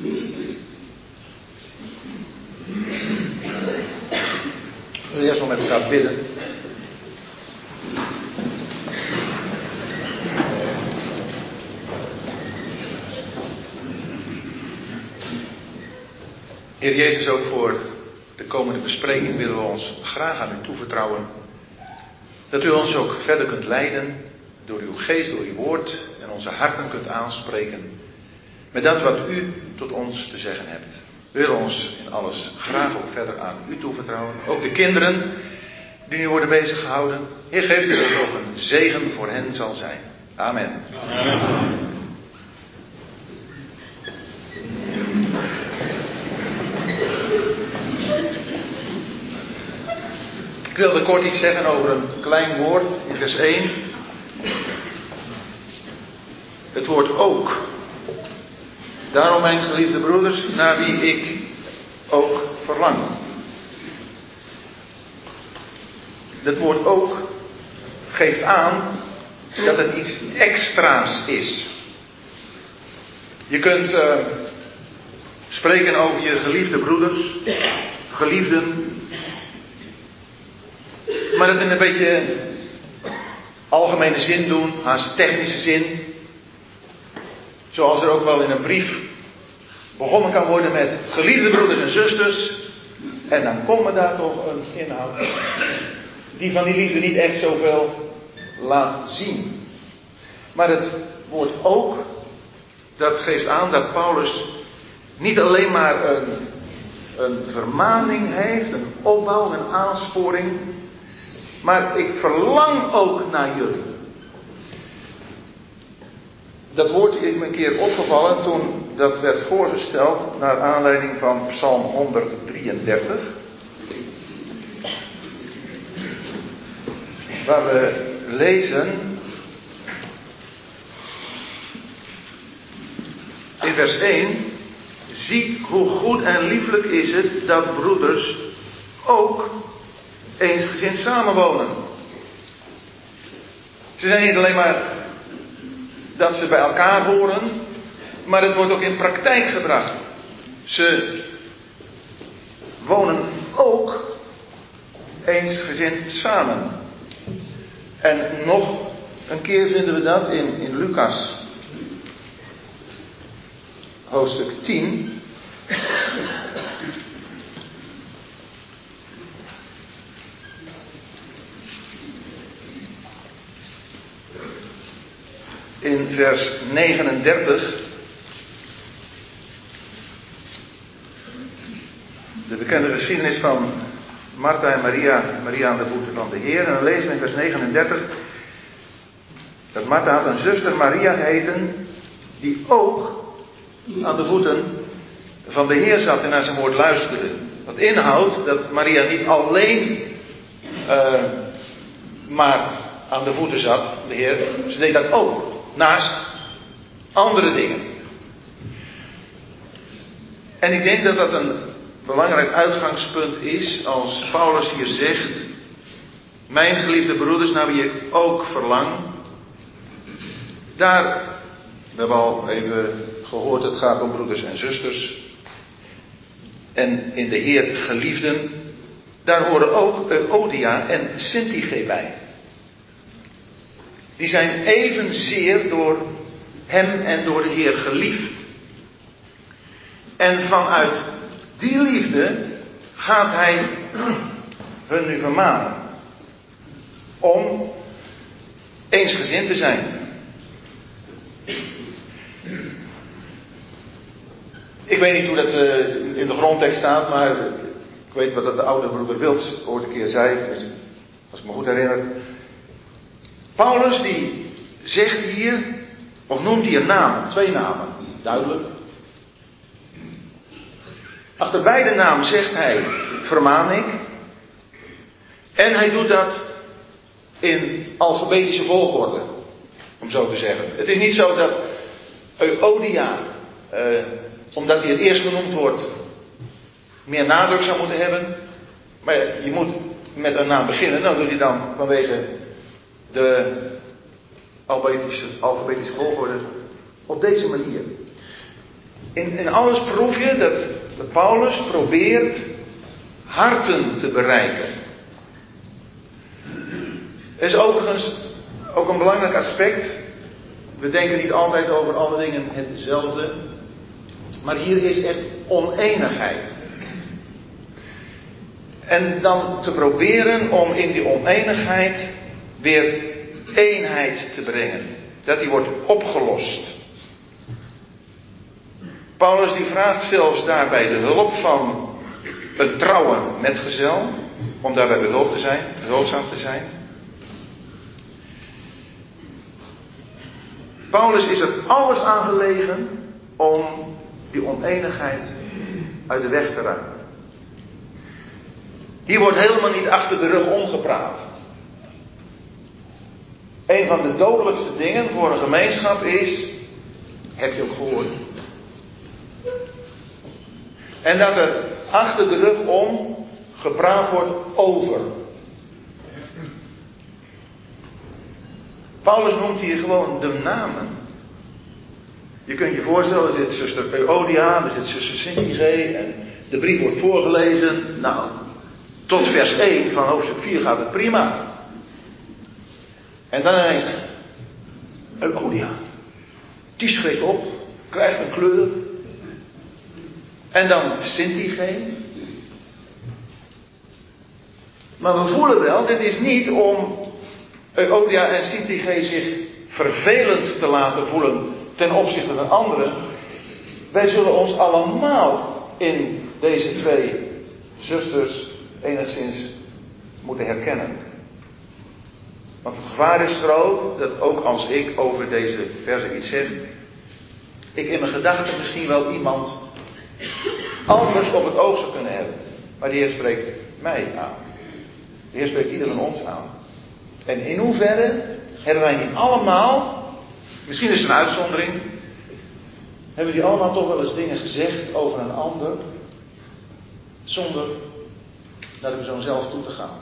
We wil eerst wel met elkaar bidden. Heer Jezus, ook voor de komende bespreking willen we ons graag aan u toevertrouwen. Dat u ons ook verder kunt leiden door uw geest, door uw woord en onze harten kunt aanspreken met dat wat u tot ons te zeggen hebt. We willen ons in alles graag ook verder aan u toevertrouwen. Ook de kinderen die nu worden bezig gehouden. Heer, geeft u dat ook een zegen voor hen zal zijn. Amen. Amen. Ik wilde kort iets zeggen over een klein woord in vers 1. Het woord ook. Daarom, mijn geliefde broeders, naar wie ik ook verlang. Dat woord ook geeft aan dat het iets extra's is. Je kunt uh, spreken over je geliefde broeders, geliefden, maar dat in een beetje algemene zin doen, haast technische zin. Zoals er ook wel in een brief begonnen kan worden met geliefde broeders en zusters. En dan komt daar toch een inhoud die van die liefde niet echt zoveel laat zien. Maar het woord ook, dat geeft aan dat Paulus niet alleen maar een, een vermaning heeft, een opbouw, een aansporing. Maar ik verlang ook naar jullie. Dat woord is me een keer opgevallen toen dat werd voorgesteld naar aanleiding van Psalm 133. Waar we lezen in vers 1. Zie hoe goed en lieflijk is het dat broeders ook eensgezind samenwonen. Ze zijn niet alleen maar dat ze bij elkaar horen, maar het wordt ook in praktijk gebracht. Ze wonen ook eensgezind samen. En nog een keer vinden we dat in, in Lucas, hoofdstuk 10. In vers 39. De bekende geschiedenis van Martha en Maria, Maria aan de voeten van de Heer. En dan lezen we in vers 39 dat Martha had een zuster Maria geheten, die ook aan de voeten van de Heer zat en naar zijn woord luisterde. Wat inhoudt dat Maria niet alleen uh, maar aan de voeten zat, de Heer, ze deed dat ook. Naast andere dingen. En ik denk dat dat een belangrijk uitgangspunt is als Paulus hier zegt, mijn geliefde broeders, naar wie ik ook verlang. Daar, we hebben al even gehoord, het gaat om broeders en zusters. En in de Heer geliefden, daar horen ook Odia en Syntyche bij. Die zijn evenzeer door hem en door de Heer geliefd. En vanuit die liefde gaat hij hun nu vermanen. Om eensgezind te zijn. Ik weet niet hoe dat uh, in de grondtekst staat, maar ik weet wat dat de oude broeder Wils ooit een keer zei, als ik me goed herinner. Paulus die zegt hier, of noemt hier namen, twee namen, duidelijk. Achter beide namen zegt hij, vermaan ik. En hij doet dat in alfabetische volgorde, om zo te zeggen. Het is niet zo dat Euodia, eh, omdat hij het eerst genoemd wordt, meer nadruk zou moeten hebben. Maar je moet met een naam beginnen, nou doet hij dan vanwege de alfabetische, volgorde op deze manier. In, in alles proef je dat, dat Paulus probeert harten te bereiken. Er is overigens ook een belangrijk aspect. We denken niet altijd over alle dingen hetzelfde. Maar hier is echt oneenigheid. En dan te proberen om in die oneenigheid weer eenheid te brengen. Dat die wordt opgelost. Paulus die vraagt zelfs daarbij de hulp van een trouwe metgezel. Om daarbij behulp te zijn, behulpzaam te zijn. Paulus is er alles aan gelegen om die oneenigheid uit de weg te ruimen. Hier wordt helemaal niet achter de rug omgepraat. Een van de dodelijkste dingen voor een gemeenschap is, heb je ook gehoord, en dat er achter de rug om gepraat wordt over. Paulus noemt hier gewoon de namen. Je kunt je voorstellen, er zit zuster Euodia, er zit zuster Sintige en de brief wordt voorgelezen. Nou, tot vers 1 van hoofdstuk 4 gaat het prima. En dan ineens, Euodia. Die schrikt op, krijgt een kleur. En dan Sintige. Maar we voelen wel, dit is niet om Euodia en Sintige zich vervelend te laten voelen ten opzichte van anderen. Wij zullen ons allemaal in deze twee zusters enigszins moeten herkennen. Want het gevaar is groot dat ook als ik over deze verse iets zeg, ik in mijn gedachten misschien wel iemand anders op het oog zou kunnen hebben. Maar de Heer spreekt mij aan. De Heer spreekt ieder van ons aan. En in hoeverre hebben wij niet allemaal, misschien is het een uitzondering, hebben die allemaal toch wel eens dingen gezegd over een ander, zonder naar de persoon zelf toe te gaan.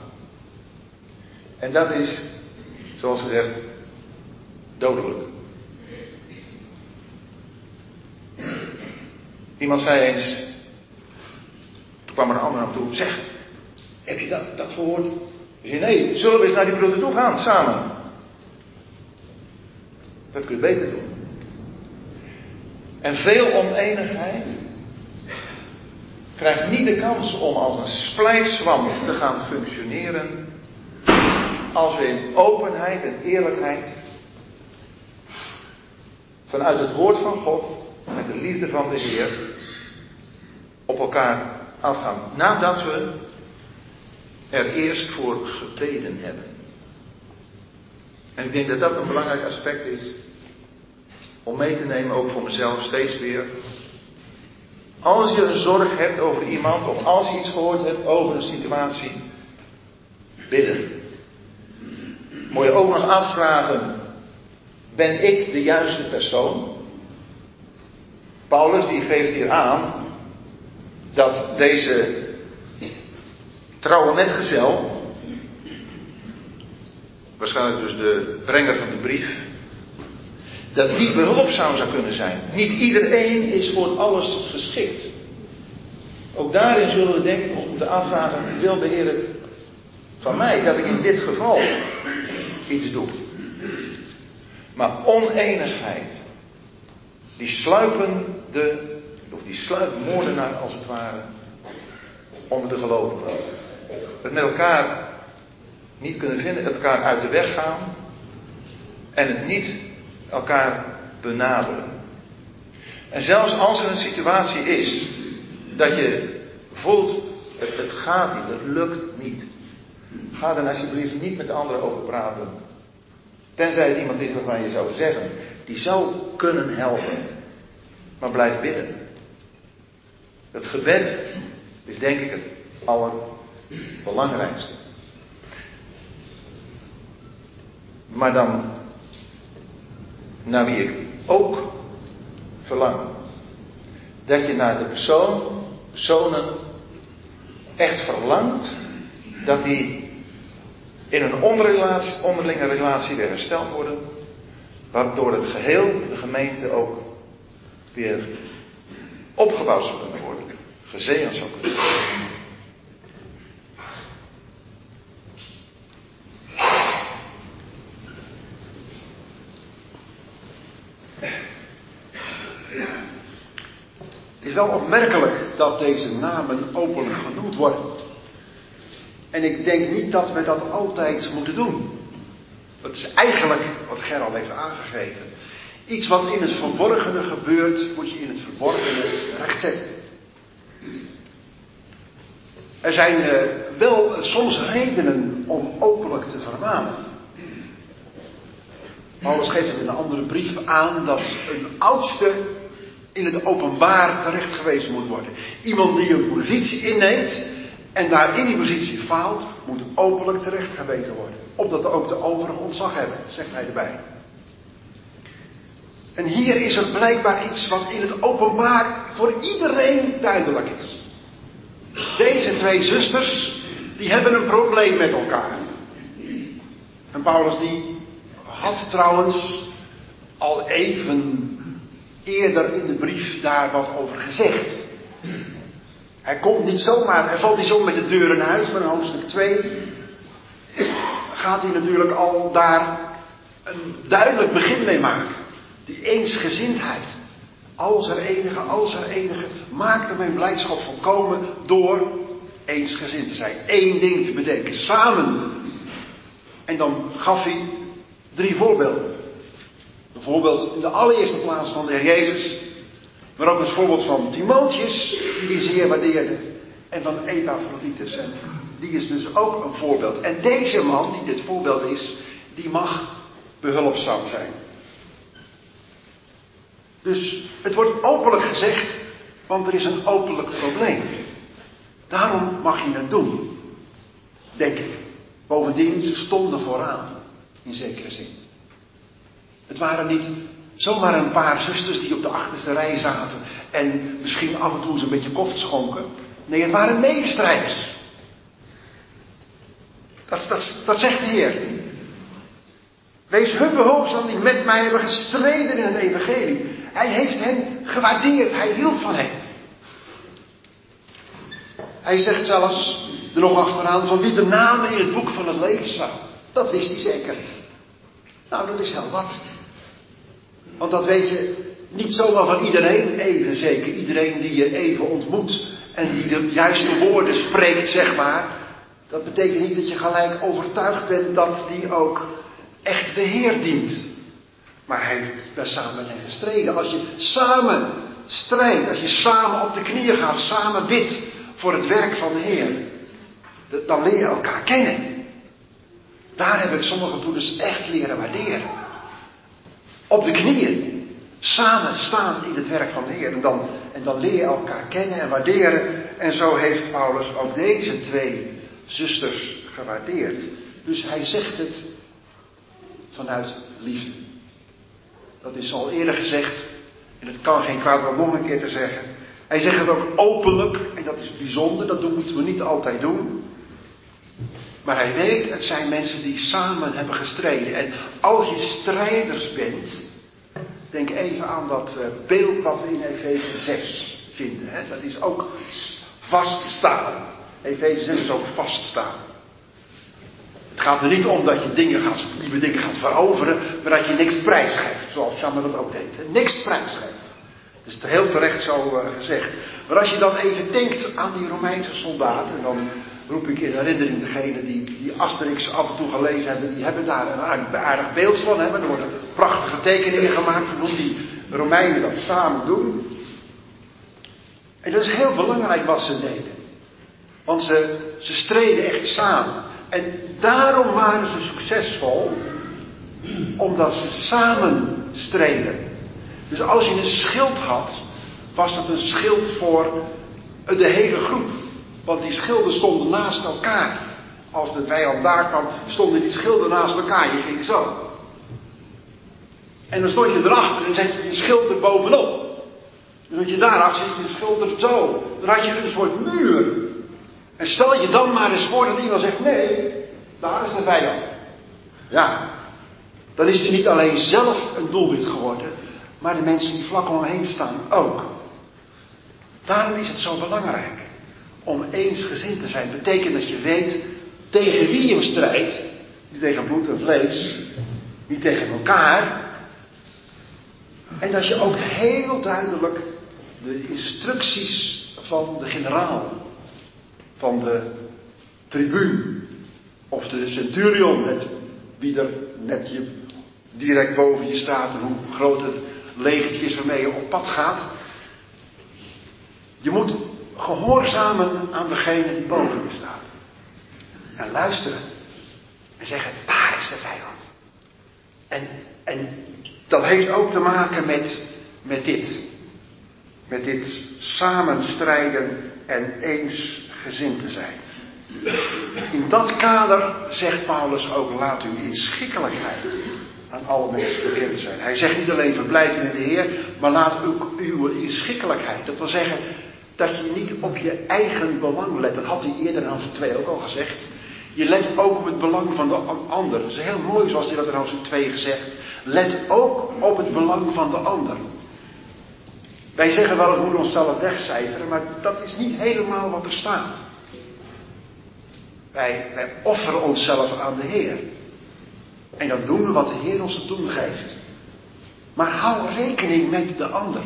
En dat is, zoals gezegd, dodelijk. Iemand zei eens, toen kwam er een ander naar toe, zeg, heb je dat, dat gehoord? Ik zei, nee, zullen we eens naar die broeder toe gaan, samen? Dat kun je beter doen. En veel oneenigheid krijgt niet de kans om als een splijtswam te gaan functioneren als we in openheid en eerlijkheid vanuit het woord van God, met de liefde van de Heer, op elkaar afgaan. Nadat we er eerst voor gebeden hebben. En ik denk dat dat een belangrijk aspect is om mee te nemen, ook voor mezelf steeds weer. Als je een zorg hebt over iemand of als je iets gehoord hebt over een situatie, bidden. Moet je ook nog afvragen, ben ik de juiste persoon? Paulus die geeft hier aan dat deze trouwe metgezel, waarschijnlijk dus de brenger van de brief, dat die behulpzaam zou kunnen zijn. Niet iedereen is voor alles geschikt. Ook daarin zullen we denk ik ons moeten afvragen, wil de Heer het van mij dat ik in dit geval iets doe? Maar oneenigheid, die sluipen de, of die sluipt moordenaar als het ware, onder de gelovigen. Het met elkaar niet kunnen vinden, het elkaar uit de weg gaan en het niet elkaar benaderen. En zelfs als er een situatie is dat je voelt, het, het gaat niet, het lukt niet. Ga dan alsjeblieft niet met de anderen over praten. Tenzij het iemand is waarvan je zou zeggen, die zou kunnen helpen. Maar blijf bidden. Het gebed is denk ik het allerbelangrijkste. Maar dan naar wie ik ook verlang. Dat je naar de persoon, personen echt verlangt dat die in een onderlinge relatie weer hersteld worden. Waardoor het geheel, de gemeente ook weer opgebouwd zou kunnen worden, gezegend zou kunnen worden. Het is wel opmerkelijk dat deze namen openlijk genoemd worden. En ik denk niet dat we dat altijd moeten doen. Dat is eigenlijk wat Gerald heeft aangegeven. Iets wat in het verborgene gebeurt, moet je in het verborgene rechtzetten. Er zijn uh, wel soms redenen om openlijk te vermanen. Paulus geeft in een andere brief aan dat een oudste in het openbaar terecht gewezen moet worden. Iemand die een positie inneemt en daar in die positie faalt, moet openlijk terecht gewezen worden. Opdat ook de overigen ontzag hebben, zegt hij erbij. En hier is er blijkbaar iets wat in het openbaar voor iedereen duidelijk is. Deze twee zusters, die hebben een probleem met elkaar. En Paulus die had trouwens al even eerder in de brief daar wat over gezegd. Hij komt niet zomaar, hij valt niet zo met de deur in huis, maar in hoofdstuk 2 gaat hij natuurlijk al daar een duidelijk begin mee maken. Die eensgezindheid. Als er enige, als er enige, maakte mijn blijdschap volkomen door eensgezind te zijn. Eén ding te bedenken, samen. En dan gaf hij drie voorbeelden. Bijvoorbeeld in de allereerste plaats van de Heer Jezus. Maar ook het voorbeeld van Timotheus, die hij zeer waardeerde. En van Epaphroditus. En die is dus ook een voorbeeld. En deze man, die dit voorbeeld is, die mag behulpzaam zijn. Dus het wordt openlijk gezegd, want er is een openlijk probleem. Daarom mag je het doen. Denk ik. Bovendien, ze stonden vooraan. In zekere zin. Het waren niet zomaar een paar zusters die op de achterste rij zaten en misschien af en toe eens een beetje koffie schonken. Nee, het waren medestrijders. Dat, dat, zegt de Heer. Wees hun behulpzaam die met mij hebben gestreden in het evangelie. Hij heeft hen gewaardeerd, hij hield van hen. Hij zegt zelfs er nog achteraan van wie de namen in het boek van het leven staan. Dat wist hij zeker. Nou, dat is heel wat. Want dat weet je niet zomaar van iedereen even zeker. Iedereen die je even ontmoet en die de juiste woorden spreekt, zeg maar. Dat betekent niet dat je gelijk overtuigd bent dat die ook echt de Heer dient. Maar hij heeft daar samen hen gestreden. Als je samen strijdt, als je samen op de knieën gaat, samen bidt voor het werk van de Heer, dan leer je elkaar kennen. Daar heb ik sommige broeders echt leren waarderen. Op de knieën. Samen staan in het werk van de Heer. En dan, en dan leer je elkaar kennen en waarderen. En zo heeft Paulus ook deze twee zusters gewaardeerd. Dus hij zegt het vanuit liefde. Dat is al eerder gezegd. En het kan geen kwaad om nog een keer te zeggen. Hij zegt het ook openlijk. En dat is bijzonder. Dat moeten we niet altijd doen. Maar hij weet, het zijn mensen die samen hebben gestreden. En als je strijders bent, denk even aan dat eh, beeld wat we in Efeze 6 vinden. Hè? Dat is ook vaststaan. Efeze 6 is ook vaststaan. Het gaat er niet om dat je dingen gaat, nieuwe dingen gaat veroveren, maar dat je niks prijsgeeft, zoals Shaman dat ook deed. Niks prijsgeeft. Dat is heel terecht zo uh, gezegd. Maar als je dan even denkt aan die Romeinse soldaten, dan roep ik in herinnering degene die, die Asterix af en toe gelezen hebben, die hebben daar een aardig beeld van. Hebben. Er worden prachtige tekeningen gemaakt van hoe die Romeinen dat samen doen. En dat is heel belangrijk wat ze deden. Want ze, ze streden echt samen. En daarom waren ze succesvol, omdat ze samen streden. Dus als je een schild had, was het een schild voor de hele groep. Want die schilden stonden naast elkaar. Als de vijand daar kwam, stonden die schilden naast elkaar. Je ging zo. En dan stond je erachter en zet je die schild er bovenop. Dus als je daarachter zit, je schild er zo. Dan had je een soort muur. En stel je dan maar eens voor dat iemand zegt, nee, daar is de vijand. Ja, dan is hij niet alleen zelf een doelwit geworden, maar de mensen die vlak om hem heen staan ook. Daarom is het zo belangrijk om eensgezind te zijn. Betekent dat je weet tegen wie je strijdt. Niet tegen bloed en vlees. Niet tegen elkaar. En dat je ook heel duidelijk de instructies van de generaal, van de tribuun of de centurion, net, wie er net je, direct boven je staat en hoe groot het legertje is waarmee je op pad gaat. Je moet gehoorzamen aan degene die boven je staat. En luisteren. En zeggen, daar is de vijand. En, en dat heeft ook te maken met, met dit. Met dit samenstrijden en eensgezind te zijn. In dat kader zegt Paulus ook, laat uw inschikkelijkheid aan alle mensen bekend zijn. Hij zegt niet alleen verblijven in de Heer, maar laat ook uw inschikkelijkheid. Dat wil zeggen dat je niet op je eigen belang let. Dat had hij eerder in hoofdstuk 2 ook al gezegd. Je let ook op het belang van de ander. Dat is heel mooi zoals hij dat in hoofdstuk 2 gezegd. Let ook op het belang van de ander. Wij zeggen wel, we moeten onszelf wegcijferen, maar dat is niet helemaal wat er staat. Wij, offeren onszelf aan de Heer. En dan doen we wat de Heer ons te doen geeft. Maar hou rekening met de ander.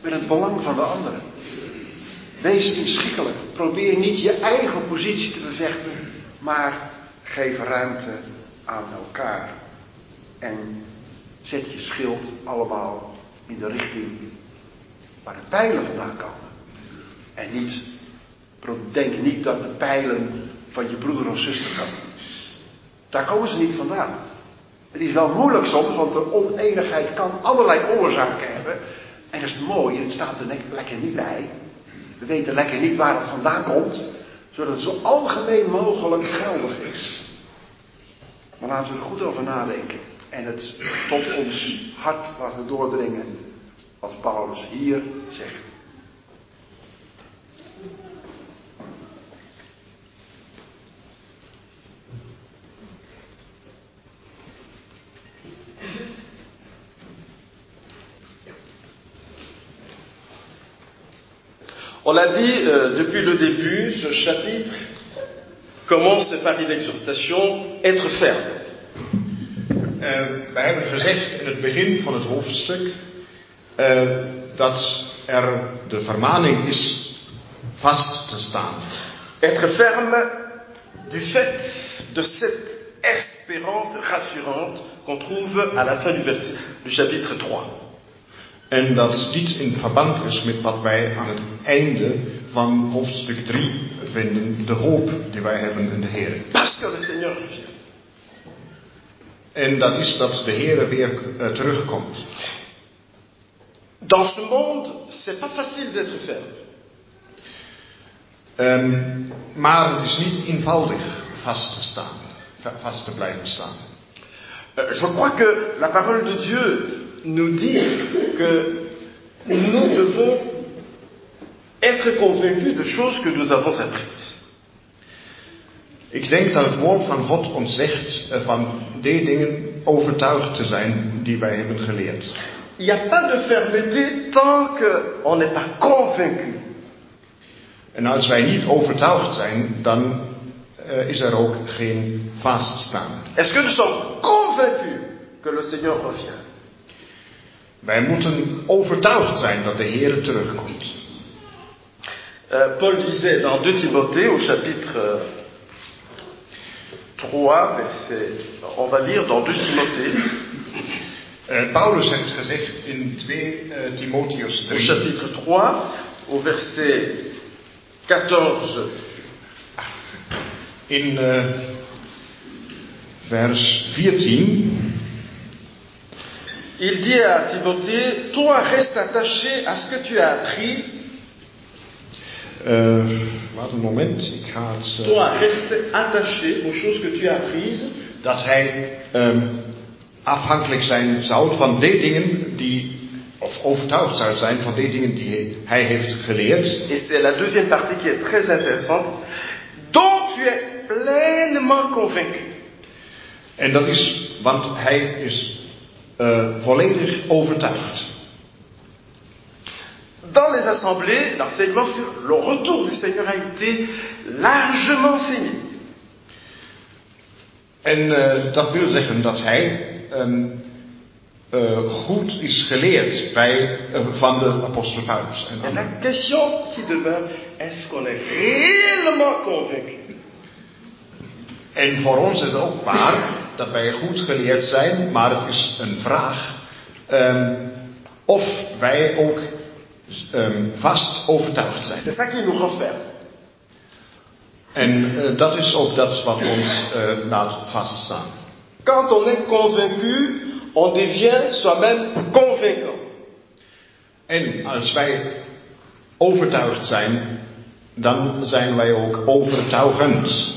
Met het belang van de anderen. Wees inschikkelijk. Probeer niet je eigen positie te bevechten. Maar geef ruimte aan elkaar. En zet je schild allemaal in de richting waar de pijlen vandaan komen. En niet, denk niet dat de pijlen van je broeder of zuster komen. Daar komen ze niet vandaan. Het is wel moeilijk soms, want de oneenigheid kan allerlei oorzaken hebben. En dat is mooi, het staat er lekker niet bij. We weten lekker niet waar het vandaan komt, zodat het zo algemeen mogelijk geldig is. Maar laten we er goed over nadenken en het tot ons hart laten doordringen, wat Paulus hier zegt. On l'a dit euh, depuis le début, ce chapitre commence par une exhortation, être ferme. Uh, we hebben gezegd in het begin van het hoofdstuk uh, dat er de vermaning is vast te staan. Être ferme du fait de cette espérance rassurante qu'on trouve à la fin du, du chapitre 3. En dat dit in verband is met wat wij aan het einde van hoofdstuk 3 vinden, de hoop die wij hebben in de Heer. En dat is dat de Heer weer uh, terugkomt. Dans ce monde, c'est pas facile d'être ferme. Um, maar het is niet eenvoudig vast te staan, vast te blijven staan. Uh, je crois que la parole de Dieu nous dit que nous devons être convaincus de choses que nous avons apprises. Ik denk dat het woord van God ons zegt van die dingen overtuigd te zijn die wij hebben geleerd. Il n'y a pas de fermeté tant qu'on n'est pas convaincu. En als wij niet overtuigd zijn, dan uh, is er ook geen vaststaan. Est-ce que nous sommes convaincus que le Seigneur revient? Wij moeten overtuigd zijn dat de Heer terugkomt. Uh, Paul disait dans 2 Timothée au chapitre 3, verset, on va lire dans 2 Timothée. Uh, Paulus heeft gezegd in 2 uh, Timotheus 3. Au chapitre 3, au verset 14. In uh, vers 14. Il dit à Timothée, toi reste attaché à ce que tu as appris. Uh, wacht een moment, ik ga het. Uh, toi reste attaché aux choses que tu as apprises. Dat hij um, afhankelijk zijn zou van die dingen die, of overtuigd zou zijn van die dingen die hij heeft geleerd. Et c'est la deuxième partie qui est très intéressante. Dont tu es pleinement convaincu. En dat is, want hij is uh, volledig overtuigd. Dans les assemblée, l'enseignement sur le retour du Seigneur a été largement enseigné. En eh, dat wil zeggen dat hij ehm, eh, goed is geleerd bij, eh, van de apostel Paulus. En Et la question qui demeure, est-ce qu'on est réellement convaincu En voor ons is het ook waar dat wij goed geleerd zijn, maar het is een vraag ehm, of wij ook ehm, vast overtuigd zijn. Qui nous renferme. En eh, dat is ook dat wat ons eh, laat vaststaan. Quand on est convaincu, on devient soi-même convaincant. En als wij overtuigd zijn, dan zijn wij ook overtuigend.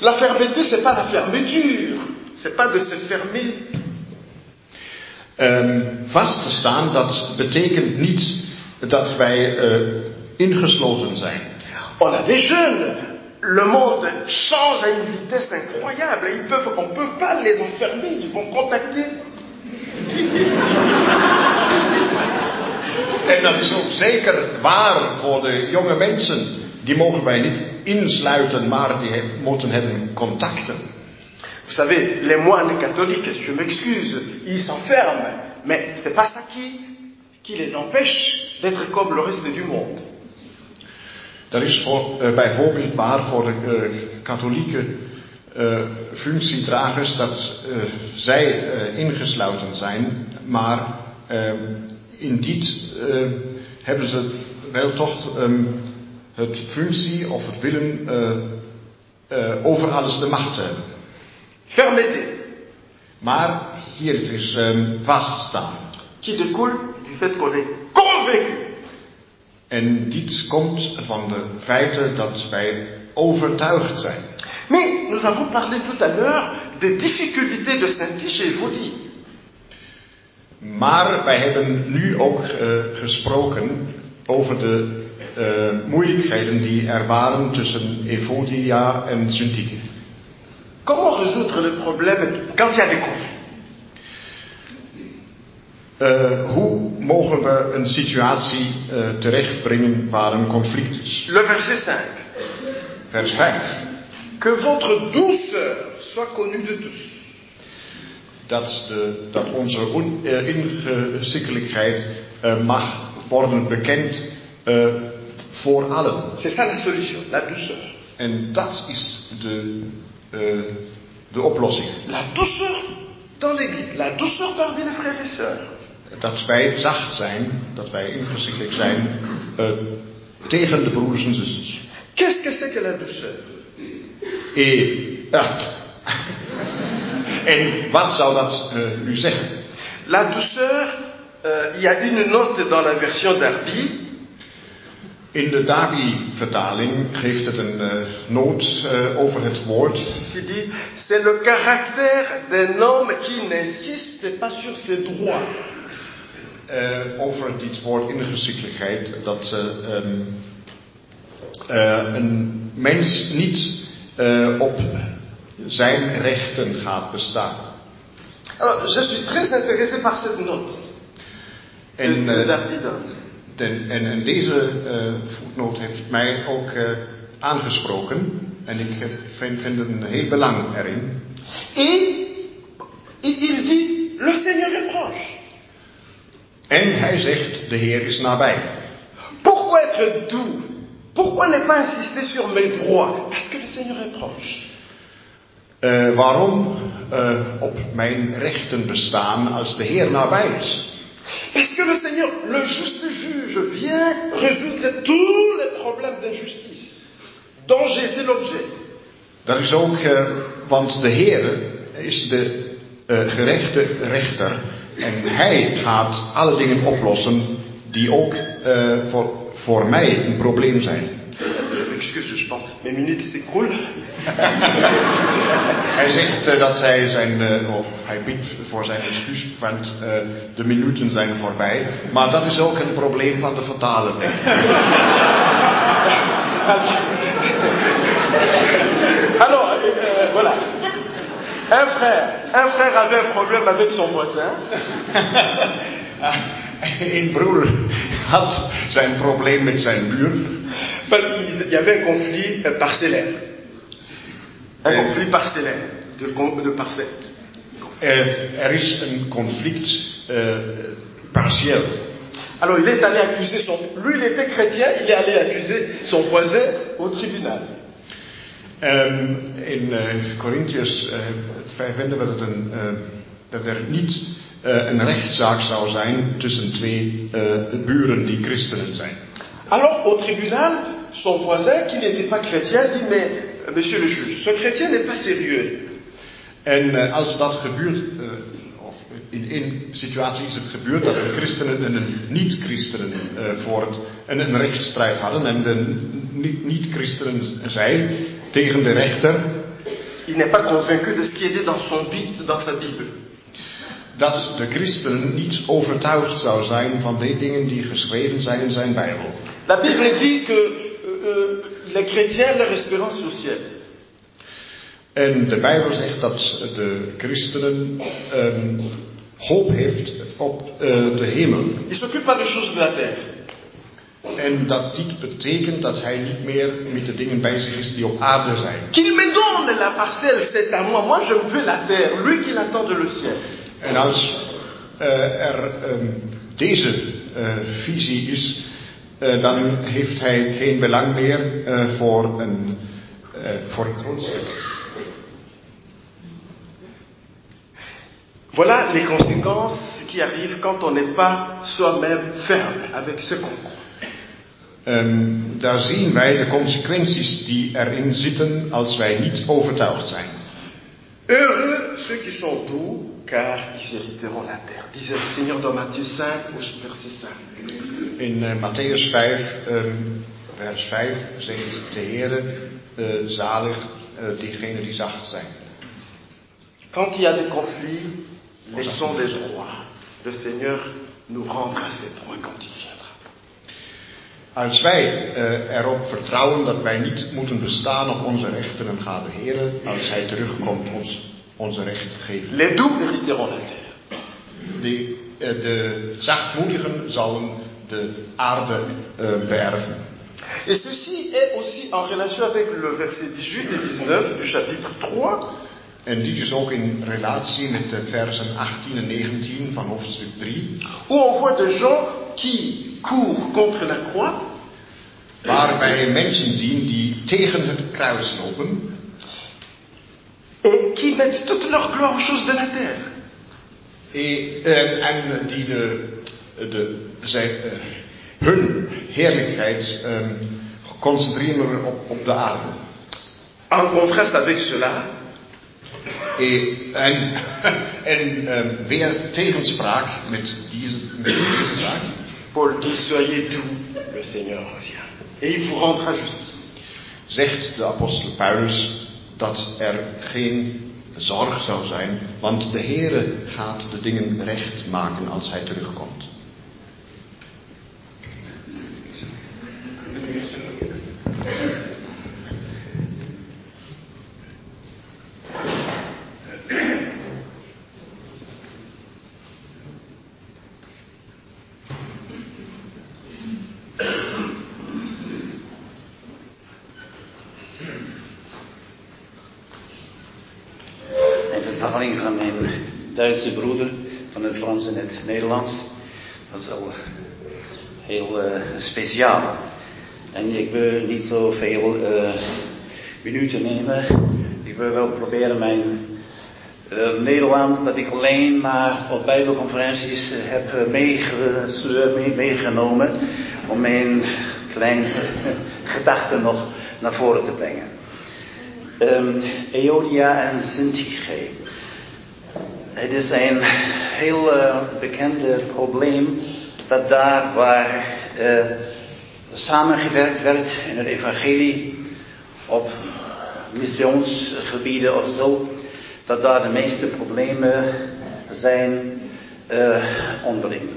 La fermeté, c'est pas la fermeture. C'est pas de se fermer. Ehm, vast te staan, dat betekent niet dat wij eh, ingesloten zijn. On a des jeunes. Le monde change à une vitesse incroyable. Ils peuvent, on ne peut pas les enfermer. Ils vont contacter. En dat is ook zeker waar voor de jonge mensen. Die mogen wij niet insluiten, maar die moeten hebben contacten. Savez, les moines catholiques, je m'excuse, ils s'enferment. Mais c'est pas ça qui, qui les empêche d'être comme le reste du monde. Dat is voor, eh, bijvoorbeeld waar voor de eh, katholieke eh, functiedragers dat zij ingesloten zijn, maar eh, in dit hebben ze wel toch ehm, het functie of het willen over alles de macht te hebben. Fermeté, Maar hier is ehm, vaststaan. qui découle du fait qu'on est convaincu. En dit komt van de feiten dat wij overtuigd zijn. Mais nous avons parlé tout à l'heure des difficultés de Saint-Tiche et Vaudie. Maar wij hebben nu ook eh, gesproken over de eh, moeilijkheden die er waren tussen Evodia en Syntyche. Comment résoudre le problème quand il y a des conflits Eh, hoe mogen we een situatie eh, terechtbrengen waar een conflict is? Le verset 5. Vers 5. Que votre douceur soit connue de tous. Dat, de, dat onze on- ingezikkelijkheid eh, mag worden bekend voor allen. C'est ça la solution, la douceur. En dat is de, eh, de oplossing. La douceur dans l'Église, la douceur parmi les frères et sœurs. Dat wij zacht zijn, dat wij ingezichtelijk zijn eh, tegen de broeders en zusters. Qu'est-ce que c'est que la douceur En, ah. en wat zou dat eh, nu zeggen? La douceur, euh, il y a une note dans la version d'Arby In de Davi-vertaling geeft het een eh, noot eh, over het woord. c'est le caractère d'un homme qui n'insiste pas sur ses droits. eh, over dit woord ingezichtelijkheid. Dat eh, ehm, eh, een mens niet op zijn rechten gaat bestaan. Alors, je suis très intéressé par cette note de, En, de eh, Den- en, en deze eh, voetnoot heeft mij ook eh, aangesproken. En ik heb, vind, vind een heel belang erin. Et il dit le Seigneur est proche. En hij zegt, de Heer is nabij. Pourquoi être doux Pourquoi ne pas insister sur mes droits Parce que le Seigneur est proche. Eh, waarom eh, op mijn rechten bestaan als de Heer nabij is? Parce que le Seigneur, le juste juge, vient résoudre tous les problèmes d'injustice dont j'ai été l'objet. Dat is ook, eh, want de Heer is de eh, gerechte rechter. En hij gaat alle dingen oplossen die ook eh, voor, voor mij een probleem zijn. Je pense, mes minutes s'écroulent. Hij zegt eh, dat hij zijn, eh, of hij biedt voor zijn excuus, want eh, de minuten zijn voorbij. Maar dat is ook een probleem van de vertaler. Alors, euh, voilà. Un frère, un frère avait un problème avec son voisin. Een broer had zijn probleem met zijn buur. Qu'il y avait un conflit euh, parcellaire. Un Euh. conflit parcellaire, de, de parcelles. Eh, er is een conflict eh, partieel. Alors il est allé accuser son... Lui, il était chrétien, il est allé accuser son voisin au tribunal. Ehm, in eh Corinthians 5 vinden we dat, een, eh, dat er niet eh, een rechtszaak zou zijn tussen twee buren die christenen zijn. Alors au tribunal, son voisin, qui n'était pas chrétien, dit, mais euh, monsieur le juge, ce chrétien n'est pas sérieux. En eh, als dat gebeurt, eh, of in één situatie is het gebeurd dat de christenen en de niet-christenen eh, voor het, een, een rechtsstrijd hadden en de niet- niet-christenen zei tegen de rechter Il n'est pas convaincu de ce qui était dans son dans sa Bible. dat de christenen niet overtuigd zou zijn van de dingen die geschreven zijn in zijn Bijbel. La Bible dit que euh, les chrétiens, leur espérance ciel. En de Bijbel zegt dat de christenen ehm, hoop heeft op eh, de hemel. Il ne s'occupe pas des choses de la terre. En dat dit betekent dat hij niet meer met de dingen bezig is die op aarde zijn. Qu'il me donne la parcelle, c'est à moi. Moi, je veux la terre. Lui qu'il attend de le ciel. En als eh, er ehm, deze eh, visie is, eh, dan heeft hij geen belang meer eh, voor, een, eh, voor een grondstuk. Voilà les conséquences qui arrivent quand on n'est pas soi-même ferme avec ce qu'on croit. Ehm, daar zien wij de consequenties die erin zitten als wij niet overtuigd zijn. Heureux ceux qui sont doux, car ils hériteront la terre. Disait le Seigneur dans Matthieu 5, au verset 5. In eh, Matthäus 5, ehm, vers 5 zegt de Heer, eh, zalig eh, diegenen die zacht zijn. Quand il y a des conflits, laissons les droits. Le Seigneur nous rendra ses droits quand il viendra. Als wij eh, erop vertrouwen dat wij niet moeten bestaan op onze rechten, dan gaat de Heer, als Hij terugkomt, ons onze recht geven. Les doux hériteront la terre. De, eh, de zachtmoedigen zullen de aarde eh, beërven. Et ceci est aussi en relation avec le verset 18 et 19 du chapitre 3, En dit is ook in relatie met de versen 18 en 19 van hoofdstuk 3, où on voit des gens qui courent contre la croix waar wij mensen zien die tegen het kruis lopen et qui mettent toute leur gloire aux choses de la terre. eh, eh, en die de, de, zij, eh, hun heerlijkheid eh, concentreren op, op de aarde. En contraste avec cela, Eh, en en eh, weer tegenspraak met deze, met deze zaak. Paul dit Soyez doux, le Seigneur revient. Et il vous rendra justice. zegt de apostel Paulus dat er geen zorg zou zijn, want de Heere gaat de dingen recht maken als hij terugkomt. En de vertaling van mijn Duitse broeder van het Frans en het Nederlands. Dat is al heel eh, speciaal. En ik wil niet zoveel eh minuten nemen. Ik wil wel proberen mijn eh, Nederlands dat ik alleen maar op bijbelconferenties eh, heb eh, meegenomen. Om mijn kleine gedachten nog naar voren te brengen. Ehm Eodia en Syntyche. Het is een heel eh, bekende probleem dat daar waar eh, samengewerkt werd in het evangelie op missionsgebieden of zo, dat daar de meeste problemen zijn eh, onderling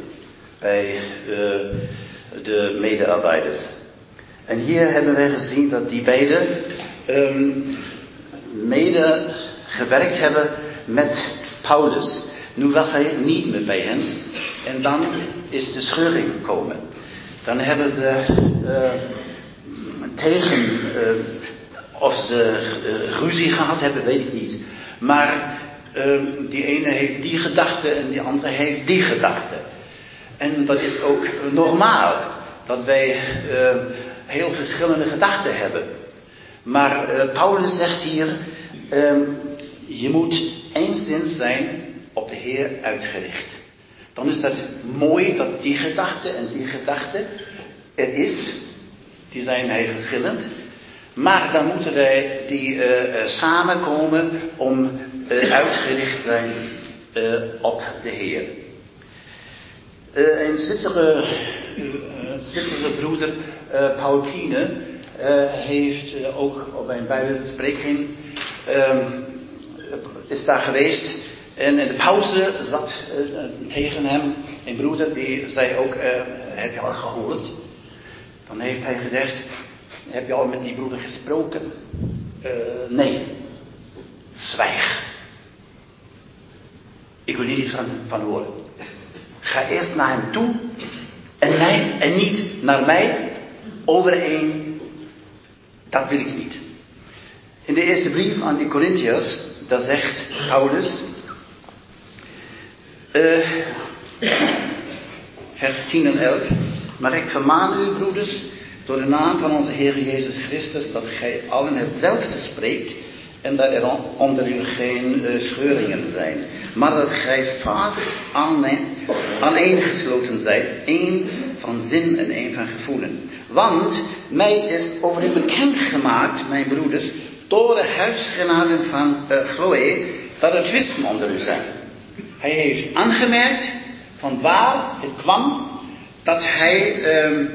bij eh, de medearbeiders. En hier hebben wij gezien dat die beiden ehm, mede gewerkt hebben met Paulus. Nu was hij niet meer bij hen. En dan is de scheuring gekomen. Dan hebben ze uh, tegen, uh, of ze uh, ruzie gehad hebben, weet ik niet. Maar die ene heeft die gedachte en die andere heeft die gedachte. En dat is ook normaal dat wij heel verschillende gedachten hebben. Maar Paulus zegt hier, je moet eenszind zijn op de Heer uitgericht. Dan is dat mooi dat die gedachte en die gedachte er is. Die zijn heel verschillend. Maar dan moeten wij die uh, samenkomen om uh, uitgericht zijn op de Heer. een Zwitsere, Zwitsere broeder, Paul Kiene, heeft ook op mijn bijbelspreking ehm, is daar geweest. En in de pauze zat uh, tegen hem een broeder die zei ook, uh, heb je al gehoord? Dan heeft hij gezegd, heb je al met die broeder gesproken? Nee. Zwijg. Ik wil niet van, van horen. Ga eerst naar hem toe en, en niet naar mij overeen. Dat wil ik niet. In de eerste brief aan die Corinthiërs, daar zegt Paulus, uh, vers 10 en 11. Maar ik vermaan u, broeders, door de naam van onze Heer Jezus Christus, dat gij allen hetzelfde spreekt en dat er onder u geen uh, scheuringen zijn. Maar dat gij vast aaneengesloten zijt, één van zin en één van gevoelen. Want mij is over u bekend gemaakt, mijn broeders, door de huisgenaden van Chloe, dat er twisten onder u zijn. Hij heeft aangemerkt van waar het kwam dat hij, um,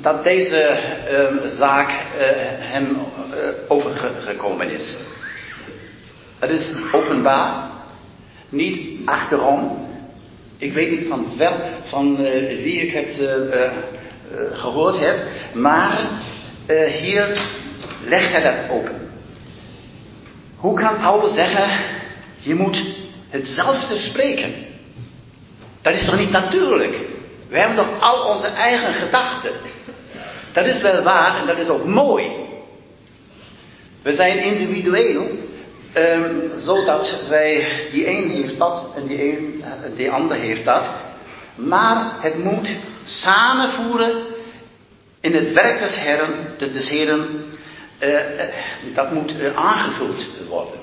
dat deze um, zaak uh, hem uh, overgekomen is. Het is openbaar, niet achterom. Ik weet niet van, wel, van wie ik het gehoord heb, maar hier legt hij dat open. Hoe kan Paulus zeggen, je moet hetzelfde spreken. Dat is toch niet natuurlijk? We hebben toch al onze eigen gedachten. Dat is wel waar en dat is ook mooi. We zijn individueel, um, zodat wij, die een heeft dat en die, een, die ander heeft dat. Maar het moet samenvoeren in het werk des Herren, des Heren, dat moet uh, aangevuld worden.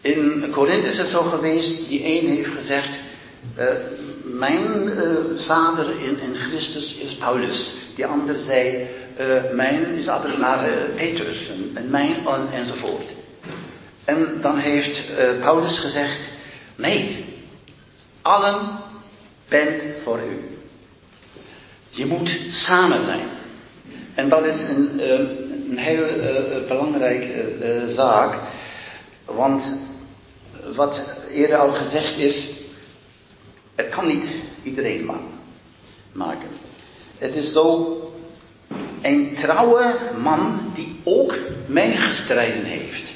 In Korinthe is het zo geweest, die een heeft gezegd, mijn vader in, in, Christus is Paulus. Die andere zei, uh, mijn is altijd naar Petrus en, en mijn en, enzovoort. En dan heeft Paulus gezegd, nee, allen bent voor u. Je moet samen zijn. En dat is een, een heel belangrijke zaak, want wat eerder al gezegd is, het kan niet iedereen maken. Het is zo een trouwe man die ook meegestreden heeft.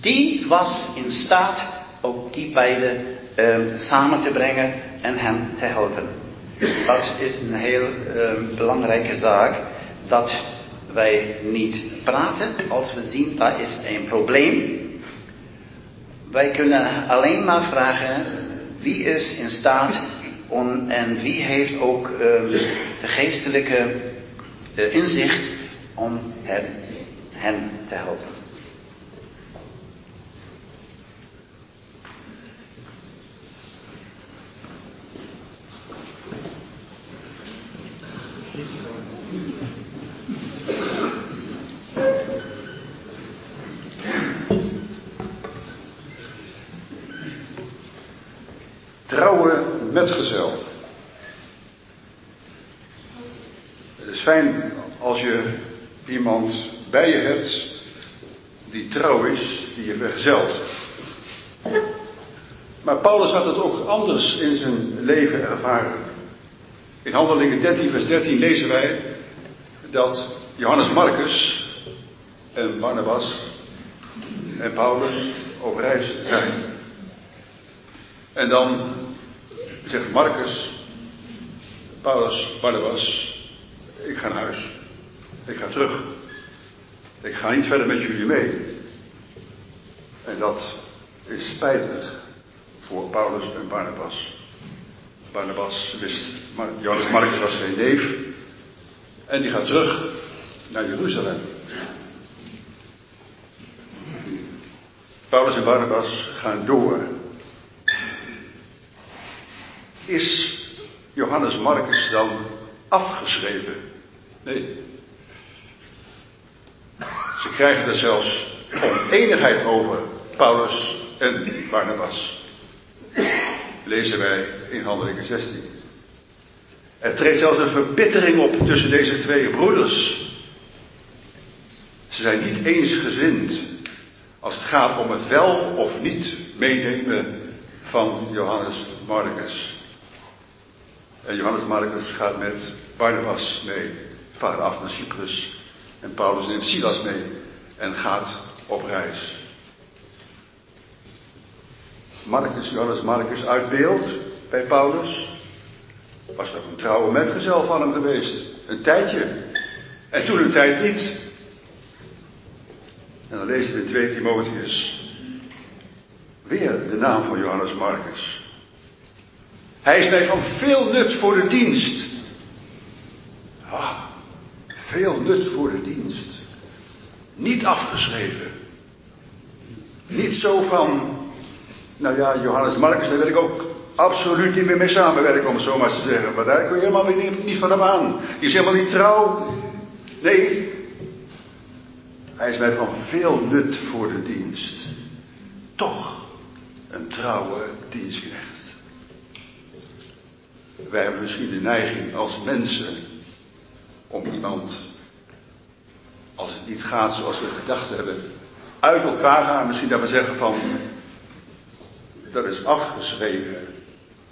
Die was in staat ook die beiden um, samen te brengen en hem te helpen. Dat is een heel um, belangrijke zaak. Dat wij niet praten als we zien dat is een probleem wij kunnen alleen maar vragen wie is in staat om, en wie heeft ook uh, de geestelijke uh, inzicht om hen te helpen. Trouwe metgezel. Het is fijn als je iemand bij je hebt die trouw is, die je vergezelt. Maar Paulus had het ook anders in zijn leven ervaren. In Handelingen 13, vers 13 lezen wij dat Johannes Marcus en Barnabas en Paulus op reis zijn. En dan zegt Marcus, Paulus, Barnabas, ik ga naar huis. Ik ga terug. Ik ga niet verder met jullie mee. En dat is spijtig voor Paulus en Barnabas. Barnabas wist, Johannes Marcus was zijn neef. En die gaat terug naar Jeruzalem. Paulus en Barnabas gaan door. Is Johannes Marcus dan afgeschreven? Nee. Ze krijgen er zelfs oneenigheid over, Paulus en Barnabas. Lezen wij in Handelingen 16. Er treedt zelfs een verbittering op tussen deze twee broeders. Ze zijn niet eensgezind als het gaat om het wel of niet meenemen van Johannes Marcus. En Johannes Marcus gaat met Barnabas mee, vaart af naar Cyprus. En Paulus neemt Silas mee en gaat op reis. Marcus, Johannes Marcus uit beeld bij Paulus. Was toch een trouwe metgezel van hem geweest. Een tijdje. En toen een tijd niet. En dan lezen we in 2 Timotheus weer de naam van Johannes Marcus. Hij is mij van veel nut voor de dienst. Ah, veel nut voor de dienst. Niet afgeschreven. Niet zo van, nou ja, Johannes Marcus, daar wil ik ook absoluut niet meer mee samenwerken, om het zo maar te zeggen. Maar daar kun je helemaal niet, niet van hem aan. Die is helemaal niet trouw. Nee, hij is mij van veel nut voor de dienst. Toch een trouwe dienstknecht. Wij hebben misschien de neiging als mensen om iemand, als het niet gaat zoals we gedacht hebben, uit elkaar gaan. Misschien dat we zeggen van, dat is afgeschreven.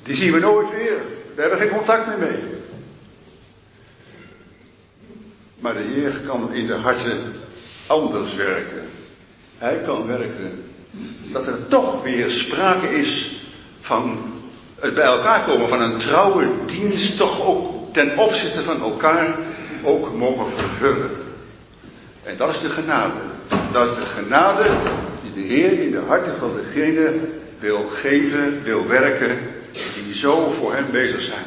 Die zien we nooit weer. We hebben geen contact meer mee. Maar de Heer kan in de harten anders werken. Hij kan werken dat er toch weer sprake is van het bij elkaar komen van een trouwe dienst, toch ook ten opzichte van elkaar ook mogen vervullen. En dat is de genade. Dat is de genade die de Heer in de harten van degene wil geven, wil werken, die zo voor hem bezig zijn.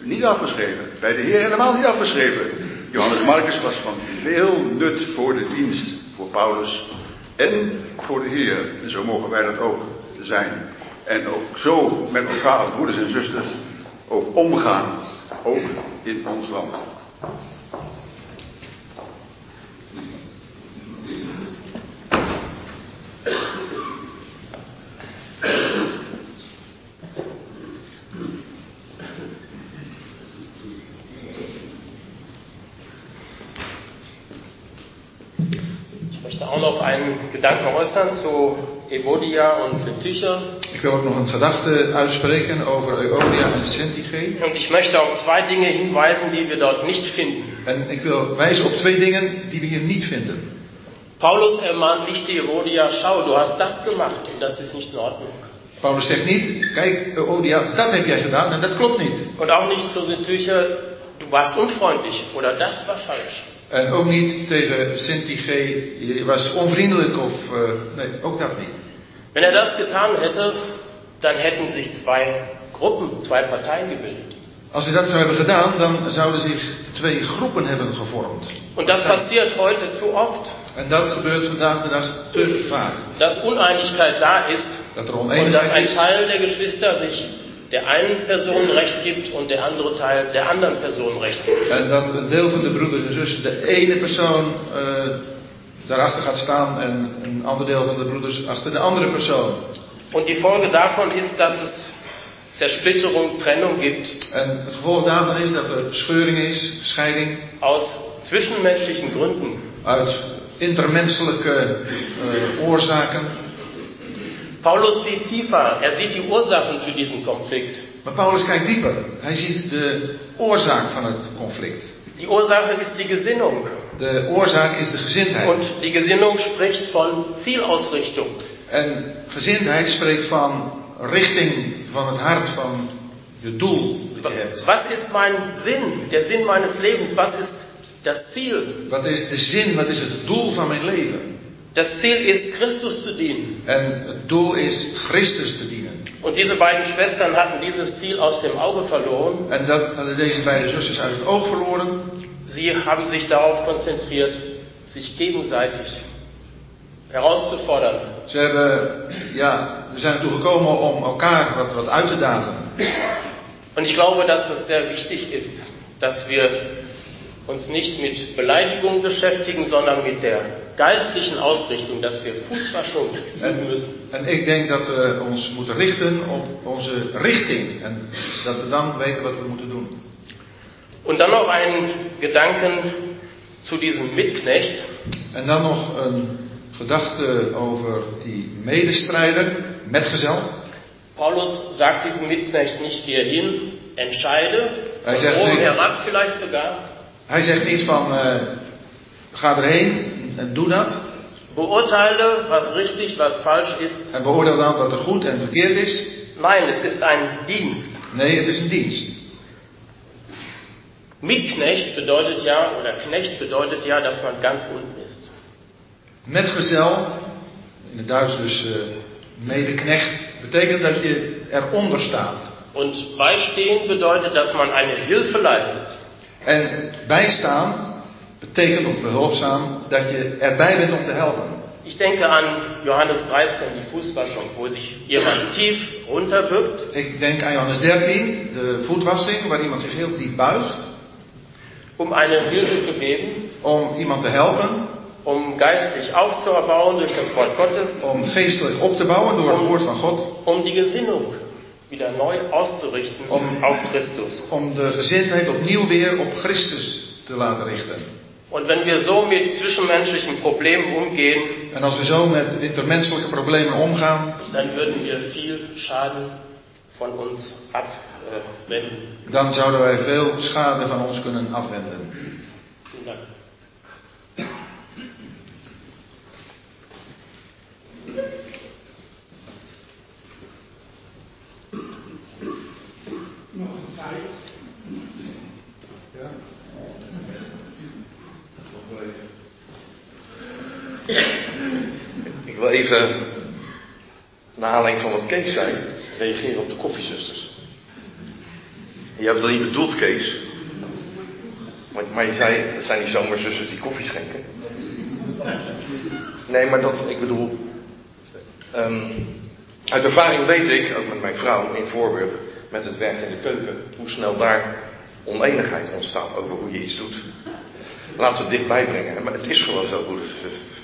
Niet afgeschreven. Bij de Heer helemaal niet afgeschreven. Johannes Marcus was van veel nut voor de dienst, voor Paulus en voor de Heer. En zo mogen wij dat ook zijn. En ook zo met elkaar als broeders en zusters ook omgaan, ook in ons land. Ich möchte auch noch einen Gedanken äußern zu Evodia und Sintyche. Ik wil ook nog een gedachte uitspreken over Euodia en Syntyche. Und ich möchte auf zwei Dinge hinweisen, die wir dort nicht finden. En ik wil wijzen op twee dingen die we hier niet vinden. Paulus ermahnt nicht die Evodia, schau, du hast das gemacht und das ist nicht in Ordnung. Paulus zegt niet, kijk Euodia, dat heb jij gedaan en dat klopt niet. Und auch nicht zu Sintyche, du warst unfreundlich oder das war falsch. En ook niet tegen Syntyche, je was onvriendelijk of... eh, nee, ook dat niet. Wenn er das getan hätte, dann hätten sich zwei Gruppen, zwei Parteien gebildet. Als hij dat zou hebben gedaan, dan zouden zich twee groepen hebben gevormd. Und das passiert heute zu oft, En dat gebeurt vandaag de dag te vaak. dass Uneinigkeit da ist Dat er und dass ein. Teil der Geschwister sich der einen Person Recht gibt und der andere Teil der anderen Person Recht gibt. En dat een deel van de broeders en zussen de ene persoon eh, daarachter gaat staan en een ander deel van de broeders achter de andere persoon. Und die Folge davon ist, dass es Zersplitterung, Trennung gibt En het gevolg daarvan is dat er scheuring is, scheiding, aus zwischenmenschlichen Gründen. uit intermenselijke eh, oorzaken. Paulus sieht tiefer, er sieht die Ursachen für diesen Konflikt. Maar Paulus kijkt dieper. Hij ziet de oorzaak van het conflict. Die Ursache ist die Gesinnung. De oorzaak is de gezindheid. Und die Gesinnung spricht von Zielausrichtung. En gezindheid spreekt van richting van het hart, van je doel dat je hebt. Was ist mein Sinn, der Sinn meines Lebens? Was ist das Ziel? Wat is de zin, wat is het doel van mijn leven? Das Ziel ist, Christus zu dienen. En het doel is Christus te dienen. Und diese beiden Schwestern hatten dieses Ziel aus dem Auge verloren. En dat hadden deze beide zusters uit het oog verloren. Sie haben sich darauf konzentriert, sich gegenseitig herauszufordern. Ze hebben, ja, we zijn ertoe gekomen om elkaar wat, wat uit te dagen. Und ich glaube, dass es sehr wichtig ist, dass wir uns nicht mit Beleidigungen beschäftigen, sondern mit der geistlichen Ausrichtung, dass wir Fußwaschung üben müssen. En ik denk dat we ons moeten richten op onze richting. En dat we dan weten wat we moeten doen. Und dann noch einen Gedanken zu diesem Mitknecht. En dan nog een gedachte over die medestrijder, metgezel. Paulus sagt diesem Mitknecht nicht hierhin, entscheide, Hij zegt niet- herab vielleicht sogar, Hij zegt niet van, eh, ga erheen en doe dat. beurteile, was richtig, was falsch ist. En beoordeel dan wat er goed en verkeerd is. Nein, es ist ein Dienst. Nee, het is een dienst. Mitknecht bedeutet ja, oder Knecht bedeutet ja, dass man ganz unten ist. Metgezel, in het Duits dus eh, medeknecht, betekent dat je eronder staat. Und beistehen bedeutet, dass man eine Hilfe leistet. En bijstaan betekent, of behulpzaam, dat je erbij bent om te helpen. Ich denke an Johannes 13, die Fußwaschung, wo sich jemand tief runterbückt, Ik denk aan Johannes 13, de voetwassing, waar iemand zich heel diep buigt. um eine Hilfe zu geben, Om iemand te helpen, um geistlich aufzuerbauen durch das Wort Gottes, om geestelijk op te bouwen door het woord van God. um die Gesinnung wieder neu auszurichten Um- auf Christus. Om de gezindheid opnieuw weer op Christus te laten richten. Und wenn wir so mit zwischenmenschlichen Problemen umgehen, En als we zo met intermenselijke problemen omgaan, dann würden wir viel Schaden von uns abwenden. dan zouden wij veel schade van ons kunnen afwenden. Vielen Dank. Ik wil even, naar aanleiding van wat Kees zei, reageren op de koffiezusters. Je hebt dat niet bedoeld, Kees. Maar, maar je zei, dat zijn die zomerzusters die koffie schenken. Nee, maar dat, ik bedoel, ehm, uit ervaring weet ik, ook met mijn vrouw in Voorburg, met het werk in de keuken, hoe snel daar oneenigheid ontstaat over hoe je iets doet. Laten we het dichtbij brengen. Maar het is gewoon zo, broeders en zusters.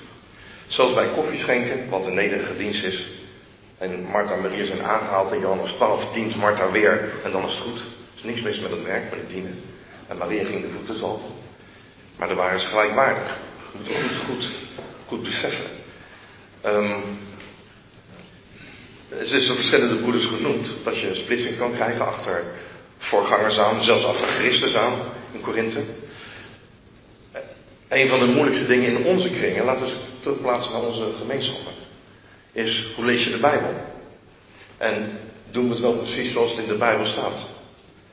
Zoals bij koffieschenken, wat een nederige dienst is. En Martha en Maria zijn aangehaald in Johannes 12, dient Martha weer en dan is het goed. Er is niks mis met het werk, met het dienen. En Maria ging de voeten zalven. Maar daar waren ze gelijkwaardig. Je moet goed, goed, goed beseffen. Ehm het is door verschillende broeders genoemd dat je een splitsing kan krijgen achter voorgangers aan, zelfs achter Christus aan in Korinthe. Een van de moeilijkste dingen in onze kringen, laten we eens terugplaatsen naar onze gemeenschappen, is hoe lees je de Bijbel? En doen we het wel precies zoals het in de Bijbel staat?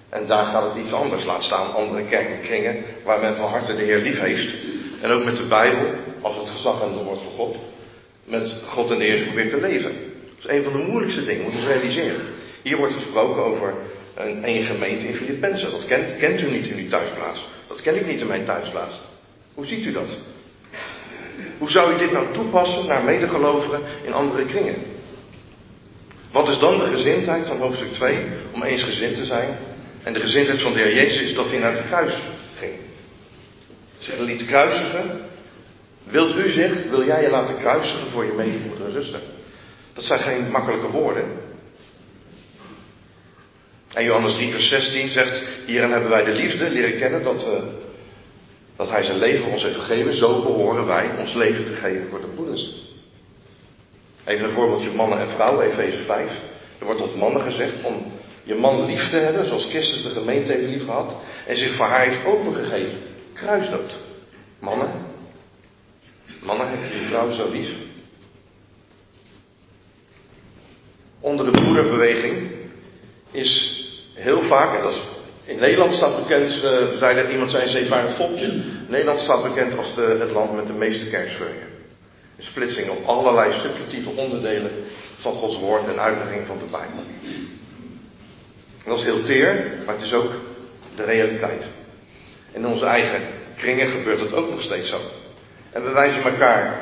En daar gaat het iets anders. Laat staan andere kerkenkringen waar men van harte de Heer lief heeft. En ook met de Bijbel, als het gezag en het woord van God, met God en de Heer probeert te leven. Dat is een van de moeilijkste dingen, moet je realiseren. Hier wordt gesproken over een, een gemeente in Filippenzen. Dat kent, kent u niet in uw thuisplaats. Dat ken ik niet in mijn thuisplaats. Hoe ziet u dat? Hoe zou u dit nou toepassen naar medegelovigen in andere kringen? Wat is dan de gezindheid van hoofdstuk 2 om eens gezind te zijn? En de gezindheid van de Heer Jezus is dat hij naar het kruis ging. Zich liet kruisigen. Wilt u zich, wil jij je laten kruisigen voor je medebroeder en zuster? Dat zijn geen makkelijke woorden. En Johannes 3 vers 16 zegt, hierin hebben wij de liefde leren kennen dat, eh, dat hij zijn leven ons heeft gegeven. Zo behoren wij ons leven te geven voor de broeders. Even een voorbeeldje mannen en vrouwen, Efeze 5. Er wordt tot mannen gezegd om je man lief te hebben, zoals Christus de gemeente heeft lief gehad. En zich voor haar heeft overgegeven. Kruisdood. Mannen. Mannen, je vrouw zo lief? Onder de broederbeweging is heel vaak, en dat is, in Nederland staat bekend, uh, zei iemand zei een zeevaardig volkje. Nederland staat bekend als de, het land met de meeste kerkscheuringen. Een splitsing op allerlei subjectieve onderdelen van Gods woord en uitlegging van de Bijbel. Dat is heel teer, maar het is ook de realiteit. In onze eigen kringen gebeurt het ook nog steeds zo. En we wijzen elkaar